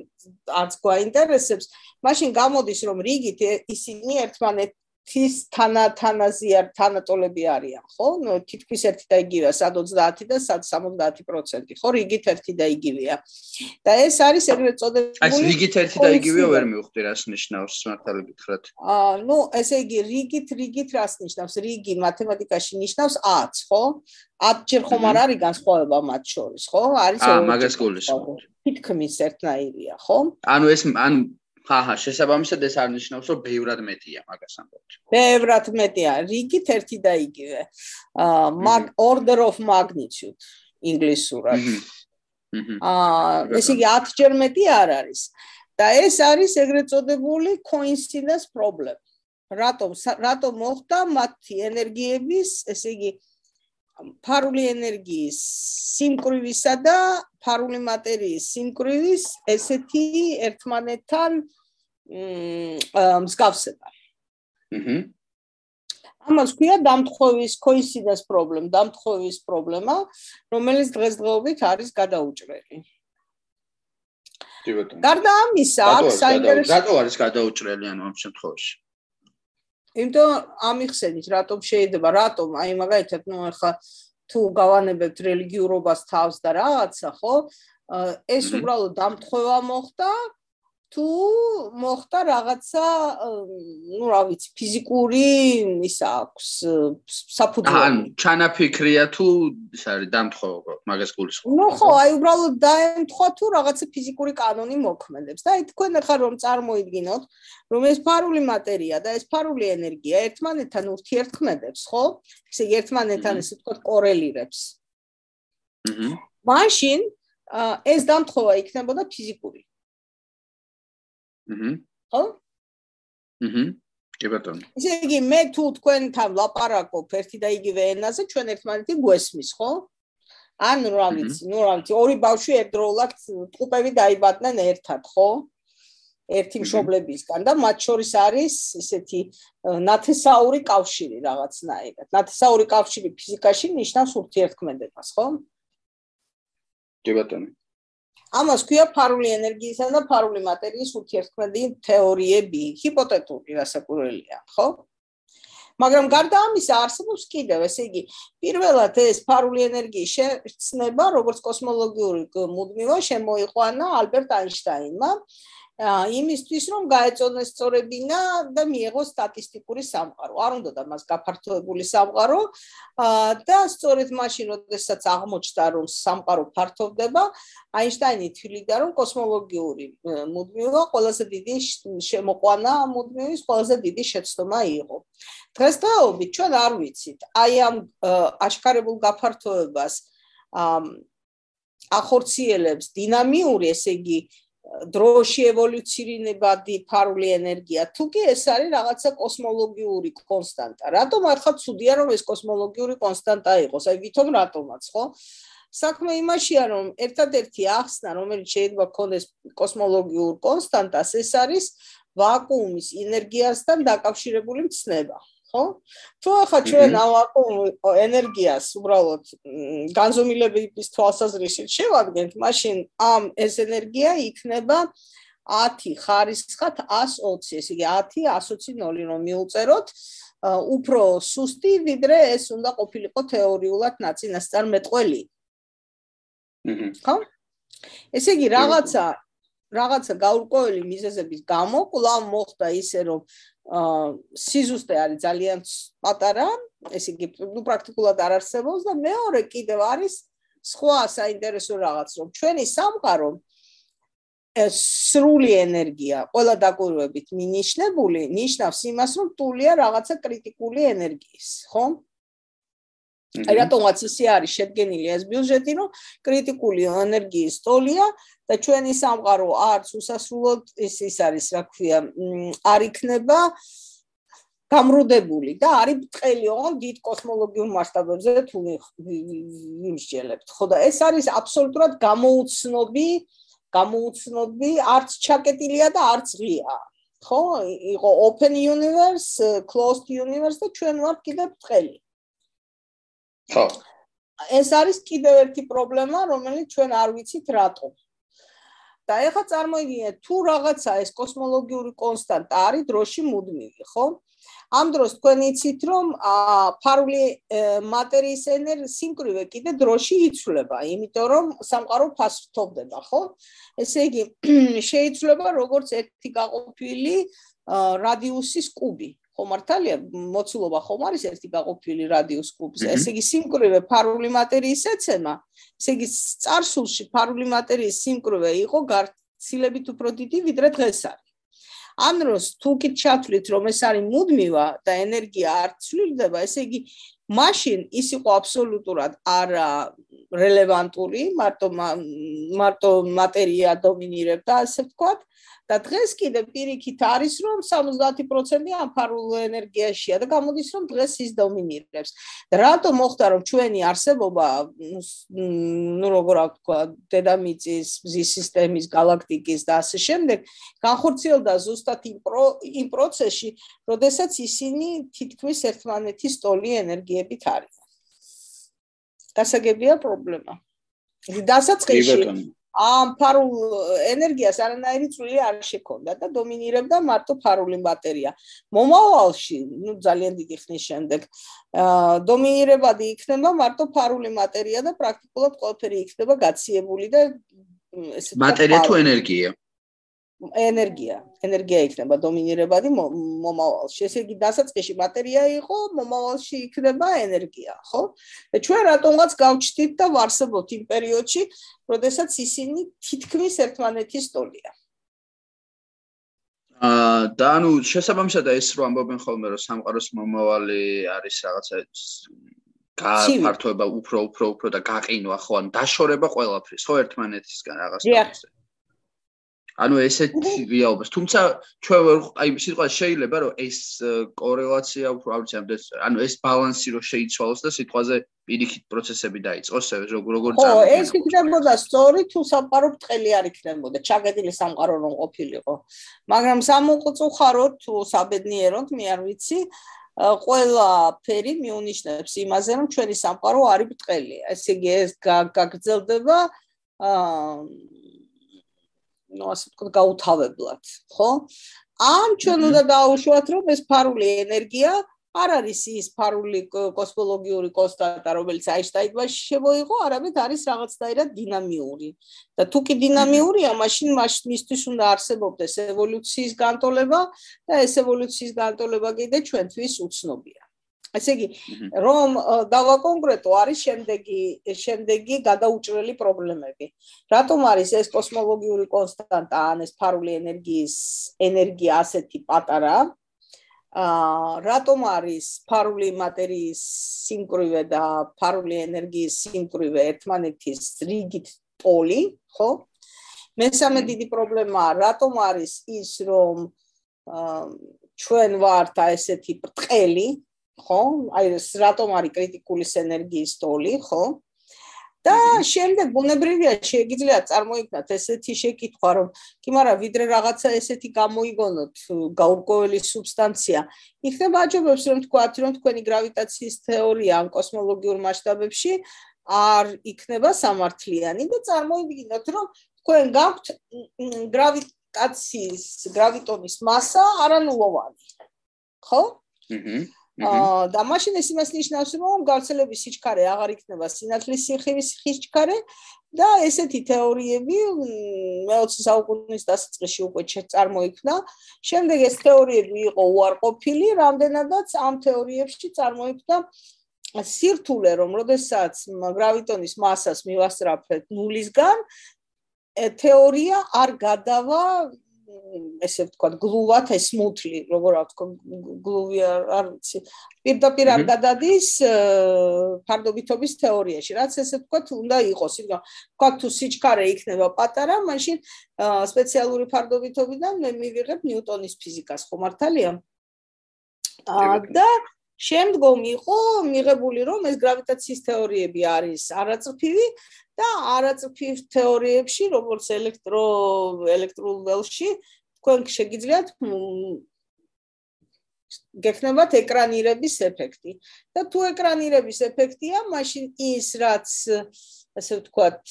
B: არც გვაინტერესებს. მაშინ გამოდის რომ რიგით ისინი ერთმანეთ თის თანათანაზია თანატოლები არიან, ხო? ნუ თითქმის ერთი და იგივეა, სად 30 და სად 70%, ხო? რიგით ერთი და იგივეა. და ეს არის ეგრეთ წოდებული
A: აი, რიგით ერთი და იგივეა ვერ მივხვდი რას ნიშნავს, მართალი გითხრათ.
B: აა, ნუ ესე იგი, რიგით რიგით რას ნიშნავს? რიგი მათემატიკაში ნიშნავს 10, ხო? 10 ჯერ ხომ არ არის განსხვავება მათ შორის, ხო? არის
A: აა, მაგას გულისხმობ.
B: თითქმის ერთნაირია, ხო?
A: ანუ ეს ანუ აჰა, შესაბამისად ეს არნიშნავს, რომ ბევრად მეტია მაგას ამბობთ.
B: ბევრად მეტია, რიგით ერთი და იგივე. აა მაგ order of magnitude ინგლისურად. აა ესე იგი 10 ჯერ მეტი არ არის. და ეს არის ეგრეთ წოდებული coincidence problem. რატომ რატომ მოხდა მათი ენერგიების, ესე იგი ფარული ენერგიის სიმკვრივისა და ფარული მატერიის სიმკვრივის ესეთი ერთმანეთთან მსგავსება.
A: აჰა.
B: ამას ქვია დამთხოვის coincidence problem, დამთხოვის პრობლემა, რომელიც დღესდღეობით არის გადაუჭრელი. გარდა ამისა, აქ საინტერესო
A: რატო არის გადაუჭრელი ანუ ამ შემთხვევაში?
B: იმიტომ ამიხსენით, რატომ შეიძლება, რატომ, აი მაგალითად, ნუ ახლა თუ გავანებებთ რელიგიურობას თავს და რაღაცა, ხო? ეს უბრალოდ დამთხევა მოხდა, თუ მოხდა რაღაცა ну რა ვიცი ფიზიკური ის აქვს საფუძველი
A: ან ჩანაფიქრია თუ ის არის დამთხოვო მაგას გულისხმობ
B: ну ხო აი უბრალოდ დაემთხვა თუ რაღაცა ფიზიკური კანონი მოქმედებს და აი თქვენ ახლა რომ წარმოიდგინოთ რომ ეს ფარული მატერია და ეს ფარული ენერგია ერთმანეთთან ურთიერთქმედებს ხო ესე იგი ერთმანეთთან ესე ვთქვათ კორელირებს
A: აჰა
B: მაშინ ეს დამთხოვა იქნებოდა ფიზიკური
A: აჰა.
B: ხო?
A: აჰა. კი ბატონო.
B: ისე იგი მე თუ თქვენთან ლაპარაკობ ერთი და იგივე ენაზე, ჩვენ ერთმანეთი გვესმის, ხო? ან რა ვიცი, ნუ რა ვიცი, ორი ბავშვი ერთდროულად ტყუპები დაიბადნენ ერთად, ხო? ერთი მშობლებისგან და მათ შორის არის ისეთი ნათესაური კავშირი რაღაცნაირად. ნათესაური კავშირი ფიზიკაში ნიშნავს ურთიერთქმედებას, ხო?
A: კი ბატონო.
B: ამას ქვია ფარული ენერგიისა და ფარული მატერიის ურთიერთქმედი თეორიები, ჰიპოთეტური რასაკვირველია, ხო? მაგრამ გარდა ამისა არსებობს კიდევ, ესე იგი, პირველად ეს ფარული ენერგიის შეცნება, როგორც კოსმოლოგიური მუდმივა შემოიყვანა ალბერტ აინშტაინმა იმისთვის რომ გაეწონეს სწორებინა და მიიღოს სტატისტიკური სამყარო. არ უნდა და მას გაფართოებული სამყარო და სწორედ მაშინ, როდესაც აღმოჩნდა რომ სამყარო ფართოვდება, აინშტაინი თვლიდა რომ კოსმოლოგიური მუდმივა ყველაზე დიდი შემოყვანა მუდმივის ყველაზე დიდი შეცდომა იყო. დღესდღეობით ჩვენ არ ვიცით აი ამ აშკარებულ გაფართოებას ახორციელებს დინამიური, ესე იგი დროში ევოლუცირინებადი ფარული ენერგია. თუ კი ეს არის რაღაცა კოსმოლოგიური კონსტანტა. რატომ ახლა ცუდია რომ ეს კოსმოლოგიური კონსტანტა იყოს? აი ვითომ რატომაც ხო? საქმე იმაშია რომ ერთადერთი ახსნა რომელიც შეიძლება ქონდეს კოსმოლოგიურ კონსტანტას ეს არის ვაკუუმის ენერგიასთან დაკავშირებული მცნება ხო? თუ ახლა ჩვენ ამ ენერგიას უბრალოდ განზომილების თვალსაზრისით შევადგენთ, მაშინ ამ ეს ენერგია იქნება 10 ხარისხად 120, ესე იგი 10 120 0 რომ მიუწეროთ, უფრო სუსტი ვიდრე ეს უნდა ყოფილიყო თეორიულად ნაცინასწარ მეტყველი. ხო? ესე იგი რაღაცა რაღაცა გაურკვეველი მიზეზების გამო კვლავ მოხდა ისე რომ სიზუსტე არის ძალიან პატარა, ესე იგი ნუ პრაქტიკულად არ არსებობს და მეორე კიდევ არის სხვა საინტერესო რაღაც რომ ჩვენი სამყარო სრული ენერგია, ყველა დაკვირვებით მინიშნებული, ნიშნავს იმას, რომ ტულია რაღაცა კრიტიკული ენერგიის, ხო? რატომაც ისე არის შედგენილი ეს ბიუჯეტი, რომ კრიტიკული ენერგიის ტოლია და ჩვენი სამყარო არც უსასრულოდ ის ის არის, რა ქვია, არ იქნება გამრუდებული და არის ბრტყელი, ოღონ დიდ კოსმოლოგიურ მასშტაბებზე თუ ვიმსჯელებთ. ხო და ეს არის აბსოლუტურად გამოუცნობი, გამოუცნობი, არც ჩაკეტილია და არც ღია. ხო, იყო open universe, closed universe და ჩვენ ვართ კიდე ბრტყელი.
A: ხო.
B: ეს არის კიდევ ერთი პრობლემა, რომელიც ჩვენ არ ვიცით რატომ. და ეხლა წარმოიდგინეთ, თუ რაღაცა ეს კოსმოლოგიური კონსტანტა არის დროში მუდმივი, ხო? ამ დროს თქვენ იცით, რომ ფარული მატერიის ენერ სიმკვრივე კიდე დროში იცვლება, იმიტომ რომ სამყარო ფასფრთოვდება, ხო? ესე იგი, შეიცვლება როგორც ერთი გაყოფილი რადიუსის კუბი, ხომ არ თალია მოცულობა ხომ არის ერთი გაყოფილი რადიოს კუბზე ესე იგი სიმკრივე ფარული მატერიის ეცემა? ესე იგი წარსულში ფარული მატერიის სიმკრივე იყო გაცილებით უფრო დიდი ვიდრე დღეს არის. ამ დროს თუ კი ჩათვლით რომ ეს არის მუდმივა და ენერგია არ ცვლილდება ესე იგი მაშინ ის იყო აბსოლუტურად არა რელევანტური, მარტო მარტო მატერია დომინირებდა, ასე ვთქვათ, და დღეს კიდე პირიქით არის რომ 70% ამ ფარულ ენერგიაშია და გამოდის რომ დღეს ის დომინირებს. რატო მოხდა რომ ჩვენი არსებობა ნუ როგორ ვთქვა დედამიწის მზის სისტემის galaktikis და ასე შემდეგ განხორციელდა ზუსტად იმ პროცესში, როდესაც ისინი თითქმის ერთმანეთის ტოლი ენერგიებით არის. გასაგებია პრობლემა. დასაწყისში ამ ფარულ ენერგიას არანაირი წვლილი არ შექონდა და დომინირებდა მარტო ფარული ბატერია. მომავალში, ну ძალიან დიდი ხნის შემდეგ, აა დომინირებადი იქნება მარტო ფარული მატერია და პრაქტიკულად ყველაფერი იქნება გაციებული და
A: ესე მატერია თუ ენერგია?
B: ენერგია, ენერგია იქნება დომინირებადი მომავალში. ესე იგი, დასაწყისში მატერია იყო, მომავალში იქნება ენერგია, ხო? ჩვენ რატომღაც გავჩდით და ვარსებობთ იმ პერიოდში, როდესაც ისინი თითქმის ერთმანეთის ტოლია.
A: აა და ანუ შესაბამისად ეს რო ამბობენ ხოლმე რომ სამყაროს მომავალი არის რაღაცა გაფართოება უფრო უფრო უფრო და გაყინვა ხო ან დაშორება ყველაფრის ხო ერთმანეთისგან რაღაც თქოს. ანუ ესეთი რეალობას. თუმცა ჩვენ ვერ აი სიტყვა შეიძლება რომ ეს კორელაცია უფრო არ ვიცი ამდენ ანუ ეს ბალანსი რომ შეიცვალოს და სიტყვაზე პირიქით პროცესები დაიწყოს როგორ როგორ
B: წამოიღო ხო ეს იქნებოდა სწორი თუ სამყარო ბრტყელი არ იქნებოდა. ჩაგედილი სამყარო რომ ყოფილიყო. მაგრამ სამუყუხაროდ თუ საბედნიეროდ მე არ ვიცი ყველა ფერი მიუნიშნებს იმაზე რომ ჩვენი სამყარო არის ბრტყელი. ესე იგი ეს გაგრძელდება აა ну ასე ვთქვათ გაუთავებლად, ხო? ამ ჩვენ უნდა დაუშვათ, რომ ეს ფარული ენერგია არ არის ის ფარული კოსმოლოგიური კონსტანტა, რომელიც აინშტაინმა შემოიღო, არამედ არის რაღაცნაირად დინამიური. და თუ კი დინამიურია, მაშინ მისთვის უნდა არსებობდეს ევოლუციის განტოლება და ეს ევოლუციის განტოლება კიდე ჩვენთვის უცნობია. ესე იგი რომ დავაკონკრეტო არის შემდეგი შემდეგი გადაუჭრელი პრობლემები. რატომ არის ეს კოსმოლოგიური კონსტანტა ან ეს ფარული ენერგიის ენერგია ასეთი პატარა? აა რატომ არის ფარული მატერიის სიმკვრივე და ფარული ენერგიის სიმკვრივე ერთმანეთის რიგით პოლი, ხო? მესამე დიდი პრობლემაა, რატომ არის ის რომ აა ჩვენ ვართ ესეთი ბრტყელი, ხო? აი ეს რატომ არის კრიტიკული ენერგიის ტოლი, ხო? და შემდეგ ბუნებრივია შეიძლება წარმოიქმნათ ესეთი შეკითხვა რომ კი მაგრამ ვიდრე რაღაცა ესეთი გამოიგონოთ გაურკვეველი სუბსტანცია იქნება აჯობებს რომ თქვათ რომ თქვენი გრავიტაციის თეორია ან კოსმოლოგიურ მასშტაბებში არ იქნება სამართლიანი და წარმოიდგინოთ რომ თქვენ გაქვთ გრავიტაციის გრავიტონის მასა არანულოვანი ხო?
A: აჰა
B: და მაშინ ეს იმას ნიშნავს რომ გავრცელების სიჩქარე აღარ იქნება სინათლის სიხივის სიჩქარე და ესეთი თეორიები მე-20 საუკუნის დასაწყისში უკვე წარმოიქმნა. შემდეგ ეს თეორიები იყო უარყოფილი, რამდენადაც ამ თეორიებში წარმოიქმნა სირთულე, რომ როდესაც გრავიტონის მასას მივასწრაფეთ ნულისგან, თეორია არ გადავა ესე ვთქვა გლუვათ ეს მუთლი როგორ ვთქვა გლუვი არ ვიცი პირდაპირ არ გადადის ფარდობითობის თეორიაში რაც ესე ვთქვა უნდა იყოს. იმიტომ ვთქვა თუ სიჩქარე იქნება პატარა მაშინ სპეციალური ფარდობითობიდან მე მივიღებ ნიუტონის ფიზიკას ხო მართალია? და შემდგომ იყო მიღებული რომ ეს გრავიტაციის თეორიები არის არაწფივი და არაწფივ თეორიებში როგორც ელექტრო ელექტრულ ველში თქვენ შეგიძლიათ გექნებათ ეკრანირების ეფექტი. და თუ ეკრანირების ეფექტია მაშინ ის რაც ასე ვთქვათ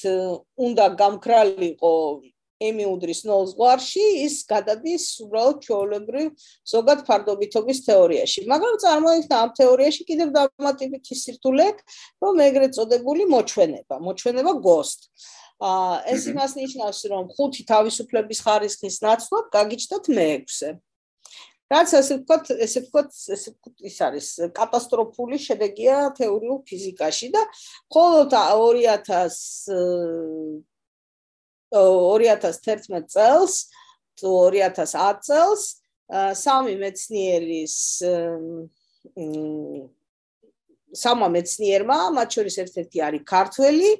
B: უნდა გამქრალიყო ემი უდრის ნოლს გვარში ის გადადის უბრალოდ ჩაოლებრივ ზოგად ფარდობითობის თეორიაში. მაგრამ წარმოიქმნა ამ თეორიაში კიდევ დამატებითი სირთულე რომ ეგრეთ წოდებული მოჩვენება მოჩვენება ghost ა ეს იმას ნიშნავს რომ ხუთი თავისუფლების ხარისხის ნაცვლად გაგიჩნდათ მე-6-ე რაც ასე ვთქვათ, ესე ვთქვათ, ესე ის არის კატასტროფული შედეგია თეორიულ ფიზიკაში და მხოლოდ 2000 2011 წელს თუ 2010 წელს სამი მეცნიერის სამა მეცნიერმა, მათ შორის ერთ-ერთი არის ქართველი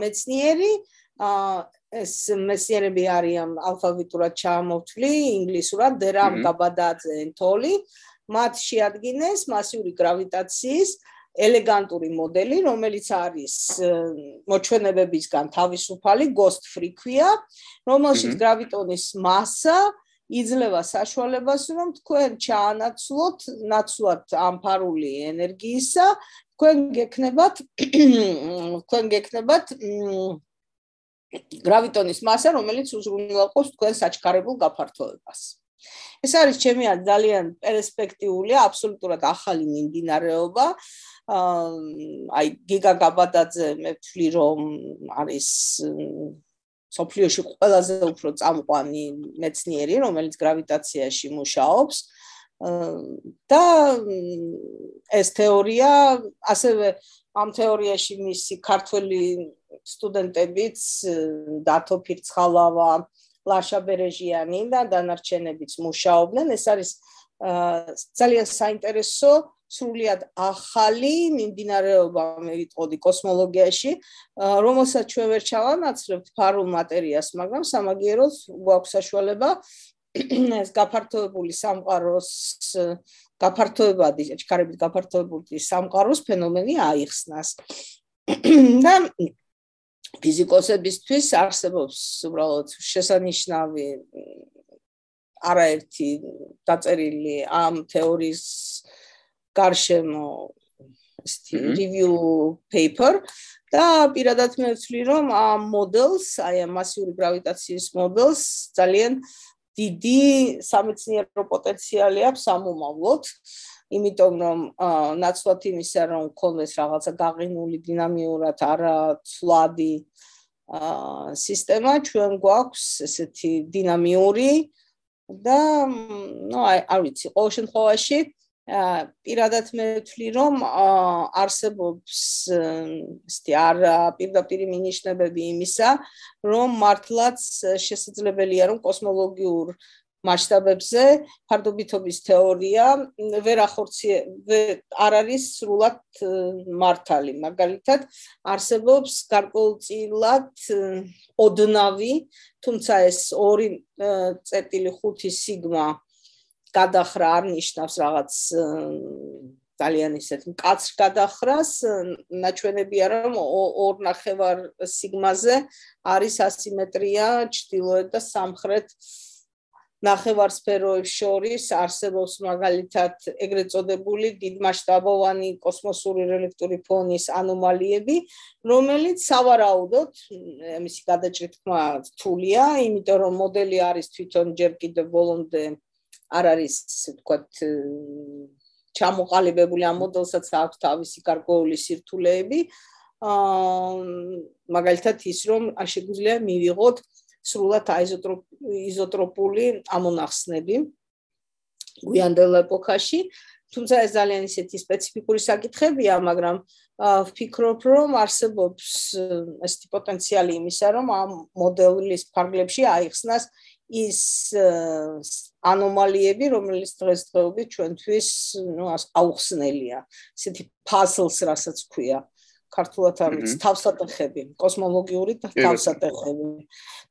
B: მეცნიერი, ეს მეცნიერები არიან ალფაბეტურად ჩამოვთვლი, ინგლისურად დერამ გაბადაძე ენტოლი, მათ შეადგენს მასიური გრავიტაციის ელეგანტური მოდელი, რომელიც არის მოჩვენებებისგან თავისუფალი, ghost free ქვია, რომელშიც გრავიტონის massa იძლევა საშუალებას, რომ თქვენ ჩაანაცვლოთ ნაცვლად ამფარული ენერგიისა, თქვენ გექნებათ თქვენ გექნებათ გრავიტონის massa, რომელიც უზრუნველყოფს თქვენ საჩქარებულ გაფართოებას. ეს არის ჩემი ძალიან პერსპექტიული, აბსოლუტურად ახალი მიმდინარეობა. აი გიგა გაბადაძე მე ვთვლი რომ არის სოფლიოში ყველაზე უფრო წამყვანი მეცნიერი რომელიც გრავიტაციაში მუშაობს. და ეს თეორია ასევე ამ თეორიაში მისი ქართველი სტუდენტებიც დათო ფირცხალავა ლაშა ბერეჟიანი და დანარჩენებიც მუშაობდნენ. ეს არის ძალიან საინტერესო სრულიად ახალი მიმდინარეობა მე ვიტყოდი კოსმოლოგიაში, რომელსაც ჩვენ ვერ ჩავანაცვლებთ ფარულ მატერიას, მაგრამ სამაგიეროდ გვაქვს საშუალება ეს გაფართოებული სამყაროს გაფართოებადი, ჩქარებით გაფართოებული სამყაროს ფენომენი აიხსნას. და ფიზიკოსებისთვის არსებობს უბრალოდ შესანიშნავი არაერთი დაწერილი ამ თეორიის გარშემო ესეთი review paper და პირადად მე ვთვლი რომ ამ მოდელს, აი ამ მასიური გრავიტაციის მოდელს ძალიან დიდი სამეცნიერო პოტენციალი აქვს ამომავლოდ. იმიტომ რომ ნაცვლად იმისა რომ ქონდეს რაღაცა გაყინული დინამიურად არა ცვლადი აა სისტემა ჩვენ გვაქვს ესეთი დინამიური და ნუ აი არ ვიცი ყოველ შემთხვევაში პირადად მე ვთვლი რომ არსებობს ისეთი არ პირდაპირი მინიშნებები იმისა რომ მართლაც შესაძლებელია რომ კოსმოლოგიურ მასშტაბებზე ფარდობითობის თეორია ვერ ახორციე არ არის სრულად მართალი. მაგალითად არსებობს გარკვეულწილად ოდნავი თუმცა ეს 2.5 სიგმა გადახრა არ ნიშნავს რაღაც ძალიან ისეთ მკაცრ გადახრას ნაჩვენებია რომ ორ ნახევარ სიგმაზე არის ასიმეტრია ჩtildeოეთ და სამხრეთ ნახევარსფეროებს შორის არსებობს მაგალითად ეგრეთ წოდებული დიდმასშტაბოვანი კოსმოსური რელექტური ფონის ანომალიები, რომელიც სავარაუდოდ ამისი გადაჭრით თქმა რთულია, იმიტომ რომ მოდელი არის თვითონ ჯერ კიდევ ბოლომდე არ არის თქვათ ჩამოყალიბებული ამ მოდელსაც აქვს თავისი გარკვეული სირთულეები. აა მაგალითად ის რომ შეგვიძლია მივიღოთ სრულად აიზოტროპული ამონახსნები გვიანდელ ეპოქაში თუმცა ეს ძალიან ისეთი სპეციფიკური საკითხებია მაგრამ ვფიქრობ რომ არსებობს ესეთი პოტენციალი იმისა რომ ამ მოდელის ფარგლებში აიხსნას ის ანომალიები რომელიც დღესდღეობით ჩვენთვის ნუ აუხსნელია. ესეთი puzzles რასაც ქვია. ქართულად არის თავსატეხები, კოსმოლოგიური თავსატეხები.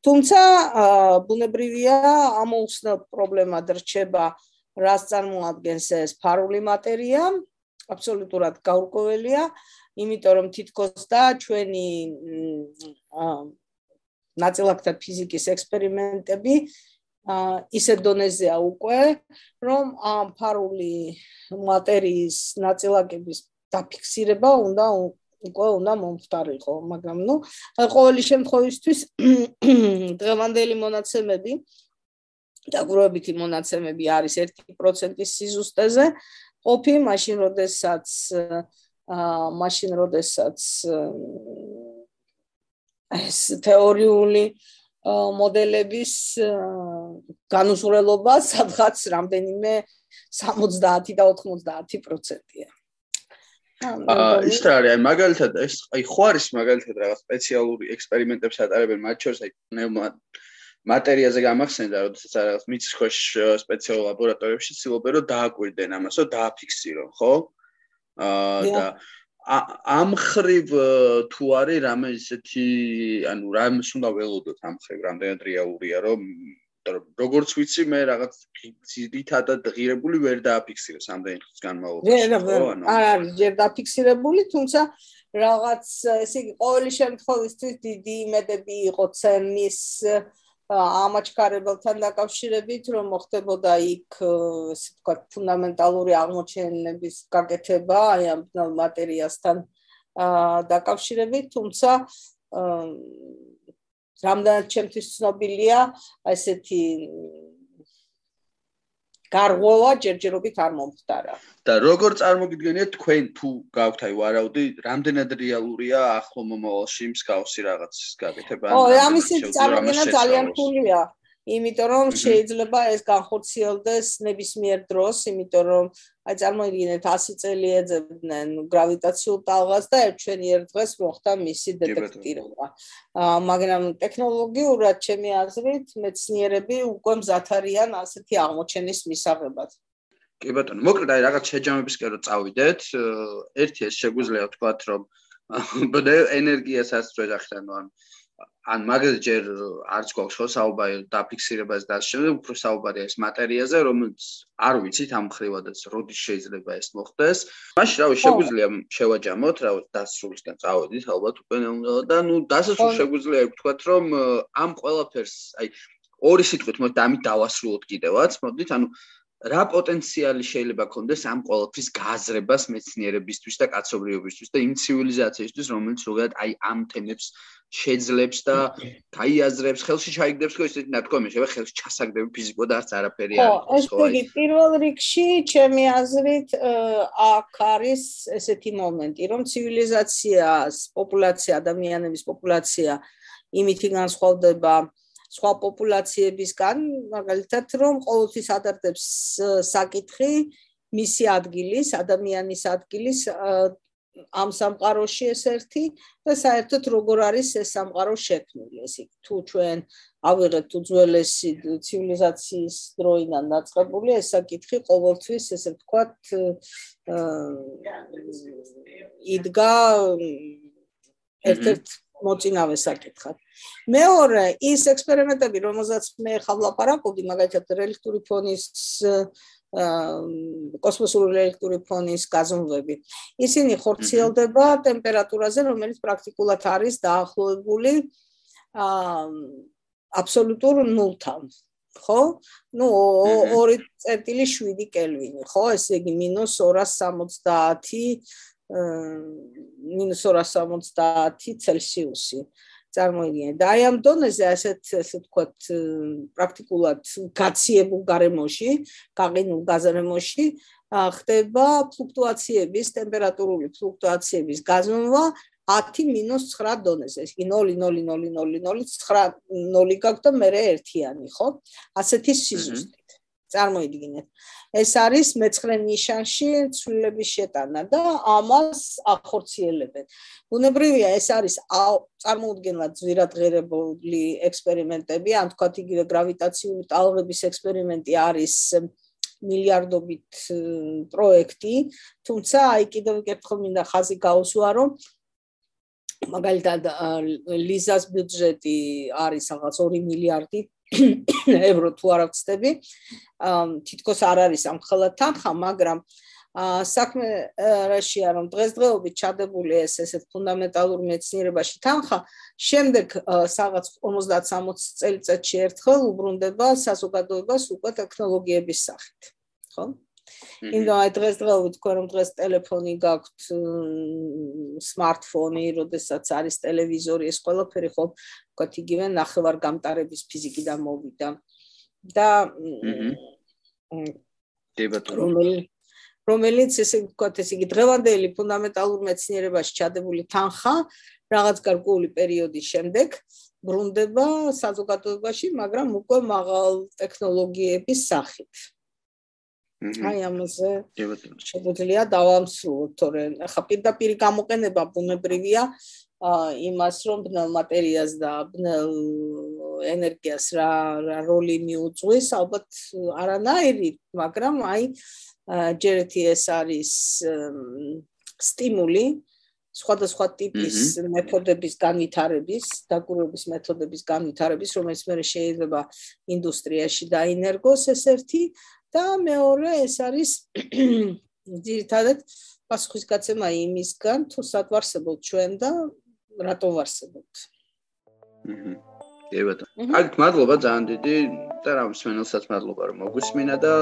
B: თუმცა ბუნებრივია ამოუხსნა პრობლემა დრჩება, რაც წარმოადგენს ეს ფარული მატერია, აბსოლუტურად გაურკვეველია, იმიტომ რომ თითქოს და ჩვენი ნაწილაკთა ფიზიკის ექსპერიმენტები ისე დონეზეა უკვე, რომ ამ ფარული მატერიის ნაწილაკების დაფიქსირება უნდა უკვე უნდა მომხდარიყო, მაგრამ ნუ ყოველი შემთხვევისთვის დღევანდელი მონაცემები დაგროვებითი მონაცემები არის 1%-ის სიზუსტეზე, ყოფი მაშინ როდესაც აა მაშინ როდესაც ეს თეორიული მოდელების განუსურველობა სადღაც რამდენიმე 70 და 90%-ია.
A: აა ის რა არის? აი მაგალითად ეს აი ხო არის მაგალითად რაღაც სპეციალური ექსპერიმენტებს ატარებენ მათ შორის აი მატერიაზე გამახსენდა როდესაც რაღაც მიწის ქვეშ სპეციალურ ლაბორატორიებში ცდილობენ რომ დააკვირდნენ ამასო დააფიქსირონ ხო? აა და ამ ხრივ თუ არის რამე ისეთი ანუ რამეს უნდა ველოდოთ ამ ხრივ რამდენად რეალურია რომ როგორც ვიცი მე რაღაც ძირითადად ღირებული ვერ დააფიქსირე სამდენი ხნის განმავლობაში.
B: არ არის ჯერ დააფიქსირებული, თუმცა რაღაც ესე იგი ყოველი შემთხვევისთვის დიდი იმედები იყო ცემის ამაჩქარებელთან დაკავშირებით, რომ მოხდებოდა იქ ესე თქვა ფუნდამენტალური აღმოჩენების გაკეთება აი ამ მატერიასთან დაკავშირებით, თუმცა რამდენად ჩემთვის ცნობილია ესეთი გარღვევა ჯერჯერობით არ მომხდარა.
A: და როგორ წარმოგიდგენიათ თქვენ თუ გაქვთ აი ვარაუდი, რამდენად რეალურია ახლო მომავალში მსგავსი რაღაც გაკეთება?
B: ო, ამისი წარმოგენა ძალიან რთულია. იმიტომ რომ შეიძლება ეს განხორციელდეს ნებისმიერ დროს, იმიტომ რომ აი წარმოიდგინეთ 100 წელი ეძებდნენ გრავიტაციულ ტალღას და ერთჩენიერ დღეს მოხდა მისი დეტექტირება. მაგრამ ტექნოლოგიურად ჩემი აზრით მეცნიერები უკვე მზად არიან ასეთი აღმოჩენის მისაღებად.
A: კი ბატონო, მოკლედ აი რაღაც შეჯამებისკენ რომ წავიდეთ, ერთი ეს შეგვიძლია ვთქვათ რომ ბდე ენერგიასაც ვეძახით ანუ ან მაგალითად ჯერ არც გვაქვს ხო საუბარი დაფიქსირებას და შემდეგ უფრო საუბარია ეს მატერიაზე რომელიც არ ვიცით ამ ხრივადაც როდის შეიძლება ეს მოხდეს. მაშინ რავი შეგვიძლია შევაჯამოთ რავი დასრულისკენ წავედით ალბათ უკვე და ნუ დასასრულ შეგვიძლია ვთქვათ რომ ამ ყველაფერს აი ორი სიტყვით მოდი ამით დავასრულოთ კიდევაც მოდით ანუ რა პოტენციალი შეიძლება ქონდეს ამ ყოველთვის გააზრებას მეცნიერებისთვის და კაცობრიობისთვის და იმ ცივილიზაციისთვის რომელიც ზოგადად აი ამ თემებს შეძლებს და გაიაზრებს ხელში ჩაიგდებს ხო ისეთი ნათქვამი შეიძლება ხელში ჩასაგდები ფიზიკო და არც არაფერი
B: არის ხო ეს იგი პირველ რიგში ჩემი აზრით აქ არის ესეთი მომენტი რომ ცივილიზაციას პოპულაცია ადამიანების პოპულაცია იმითი განსხვავდება სხვა პოპულაციებისგან მაგალითად რომ ყოველთვის ადარდებს საკითხი მისი ადგილის ადამიანის ადგილის ამ სამყაროში ეს ერთი და საერთოდ როგორ არის ეს სამყარო შექმნილი ეს თუ ჩვენ ავიღებთ უძველესი ცივილიზაციის დროიდან დაწყებული ეს საკითხი ყოველთვის ესე ვთქვათ იდგა ერთ-ერთ მოწინავე საკითხად. მეორე, ის ექსპერიმენტები, რომელსაც მე ხავ ლაპარაკობდი, მაგალითად, რელიქტური ფონის კოსმოსური ელექტრული ფონის გაზომვები. ისინი ხორციელდება ტემპერატურაზე, რომელიც პრაქტიკულად არის დაახლოებული აა აბსოლუტურ ნულთან. ხო? ნუ 2.7 კელვინი, ხო? ესე იგი -270 -270 ცელსიუსი. წარმოიდგინე და აი ამ დონეზე ასეთ ესე ვთქვათ პრაქტიკულად გაციებულ გარემოში, გაყინულ გაზრემოში ხდება ფლუქტუაციების, ტემპერატურული ფლუქტუაციების გაზომვა 10-9 დონეზე. ის 0.00009 0 გაქვს და მე ერთიანი, ხო? ასეთი სიზუსტე. წარმოიდგინეთ. ეს არის მეცხრე ნიშანში ცვლილების შეტანა და ამას ახორციელებენ. უნებრივია ეს არის წარმოუდგენლად ზვირადღირებული ექსპერიმენტები, ან თქვათ იგივე გრავიტაციული ტალღების ექსპერიმენტი არის მილიარდობით პროექტი, თუმცა აი კიდევ ერთხელ მინდა ხაზი გაუსვა, რომ მაგალითად ლიზას ბიუჯეტი არის რაღაც 2 მილიარდი ევრო თუ არ ვწდები თითქოს არ არის ამ ხელა თანხა მაგრამ საქმე რაშია რომ დღესდღეობით ჩადებული ეს ესეთ ფუნდამენტალურ მეცნიერებაში თანხა შემდეგ რაღაც 50-60 წელიწადში ერთხელ უბრუნდება საზოგადოებას უკვე ტექნოლოგიების სახით ხო იმდენ აი დღესდღეობით თქვენ რომ დღეს ტელეფონი გაქვთ სმარტფონი, როდესაც არის ტელევიზორი, ეს ყველაფერი ხო ვთქვათ იგივე ნახევარ გამტარების ფიზიკიდან მოვიდა. და რომელიც რომელიც ესე ვთქვათ ეს იგი დღევანდელი ფუნდამენტალურ მეცნიერებაში ჩადებული თანხა რაღაც გარკვეული პერიოდის შემდეგ ბრუნდება საზოგადოებაში, მაგრამ უკვე მაღალ ტექნოლოგიების სახით. აი ამაზე შეგვიძლია დავამსრულოთ, თორემ ახლა პირდაპირ გამოყენება ბუნებრივია იმას, რომ ბნელ მატერიას და ბნელ ენერგიას რა რა როლი მიუძღვის, ალბათ არანაირი, მაგრამ აი ჯერეთი ეს არის სტიმული სხვადასხვა ტიპის მეთოდების განვითარების, დაკვირვების მეთოდების განვითარების, რომელიც მე შეიძლება ინდუსტრიაში დაინერგოს ეს ერთი და მეორე ეს არის ძირითადად პასუხისგაცემა იმისგან თუ სად ვარსებობთ ჩვენ და რატო ვარსებობთ.
A: აჰა. ევატო. აქ მადლობა ძალიან დიდი და რა მსმენელსაც მადლობა რომ მოგვისმინა და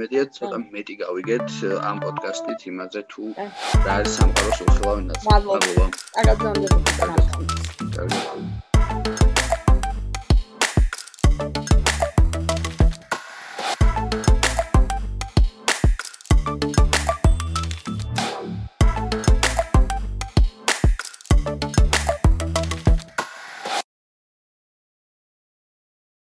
A: მედია ცოტა მეტი გავიგეთ ამ პოდკასტით იმაზე თუ რა არის სამყაროს უხილავი ნაწილი.
B: მადლობა. აკადემიურ პოდკასტს.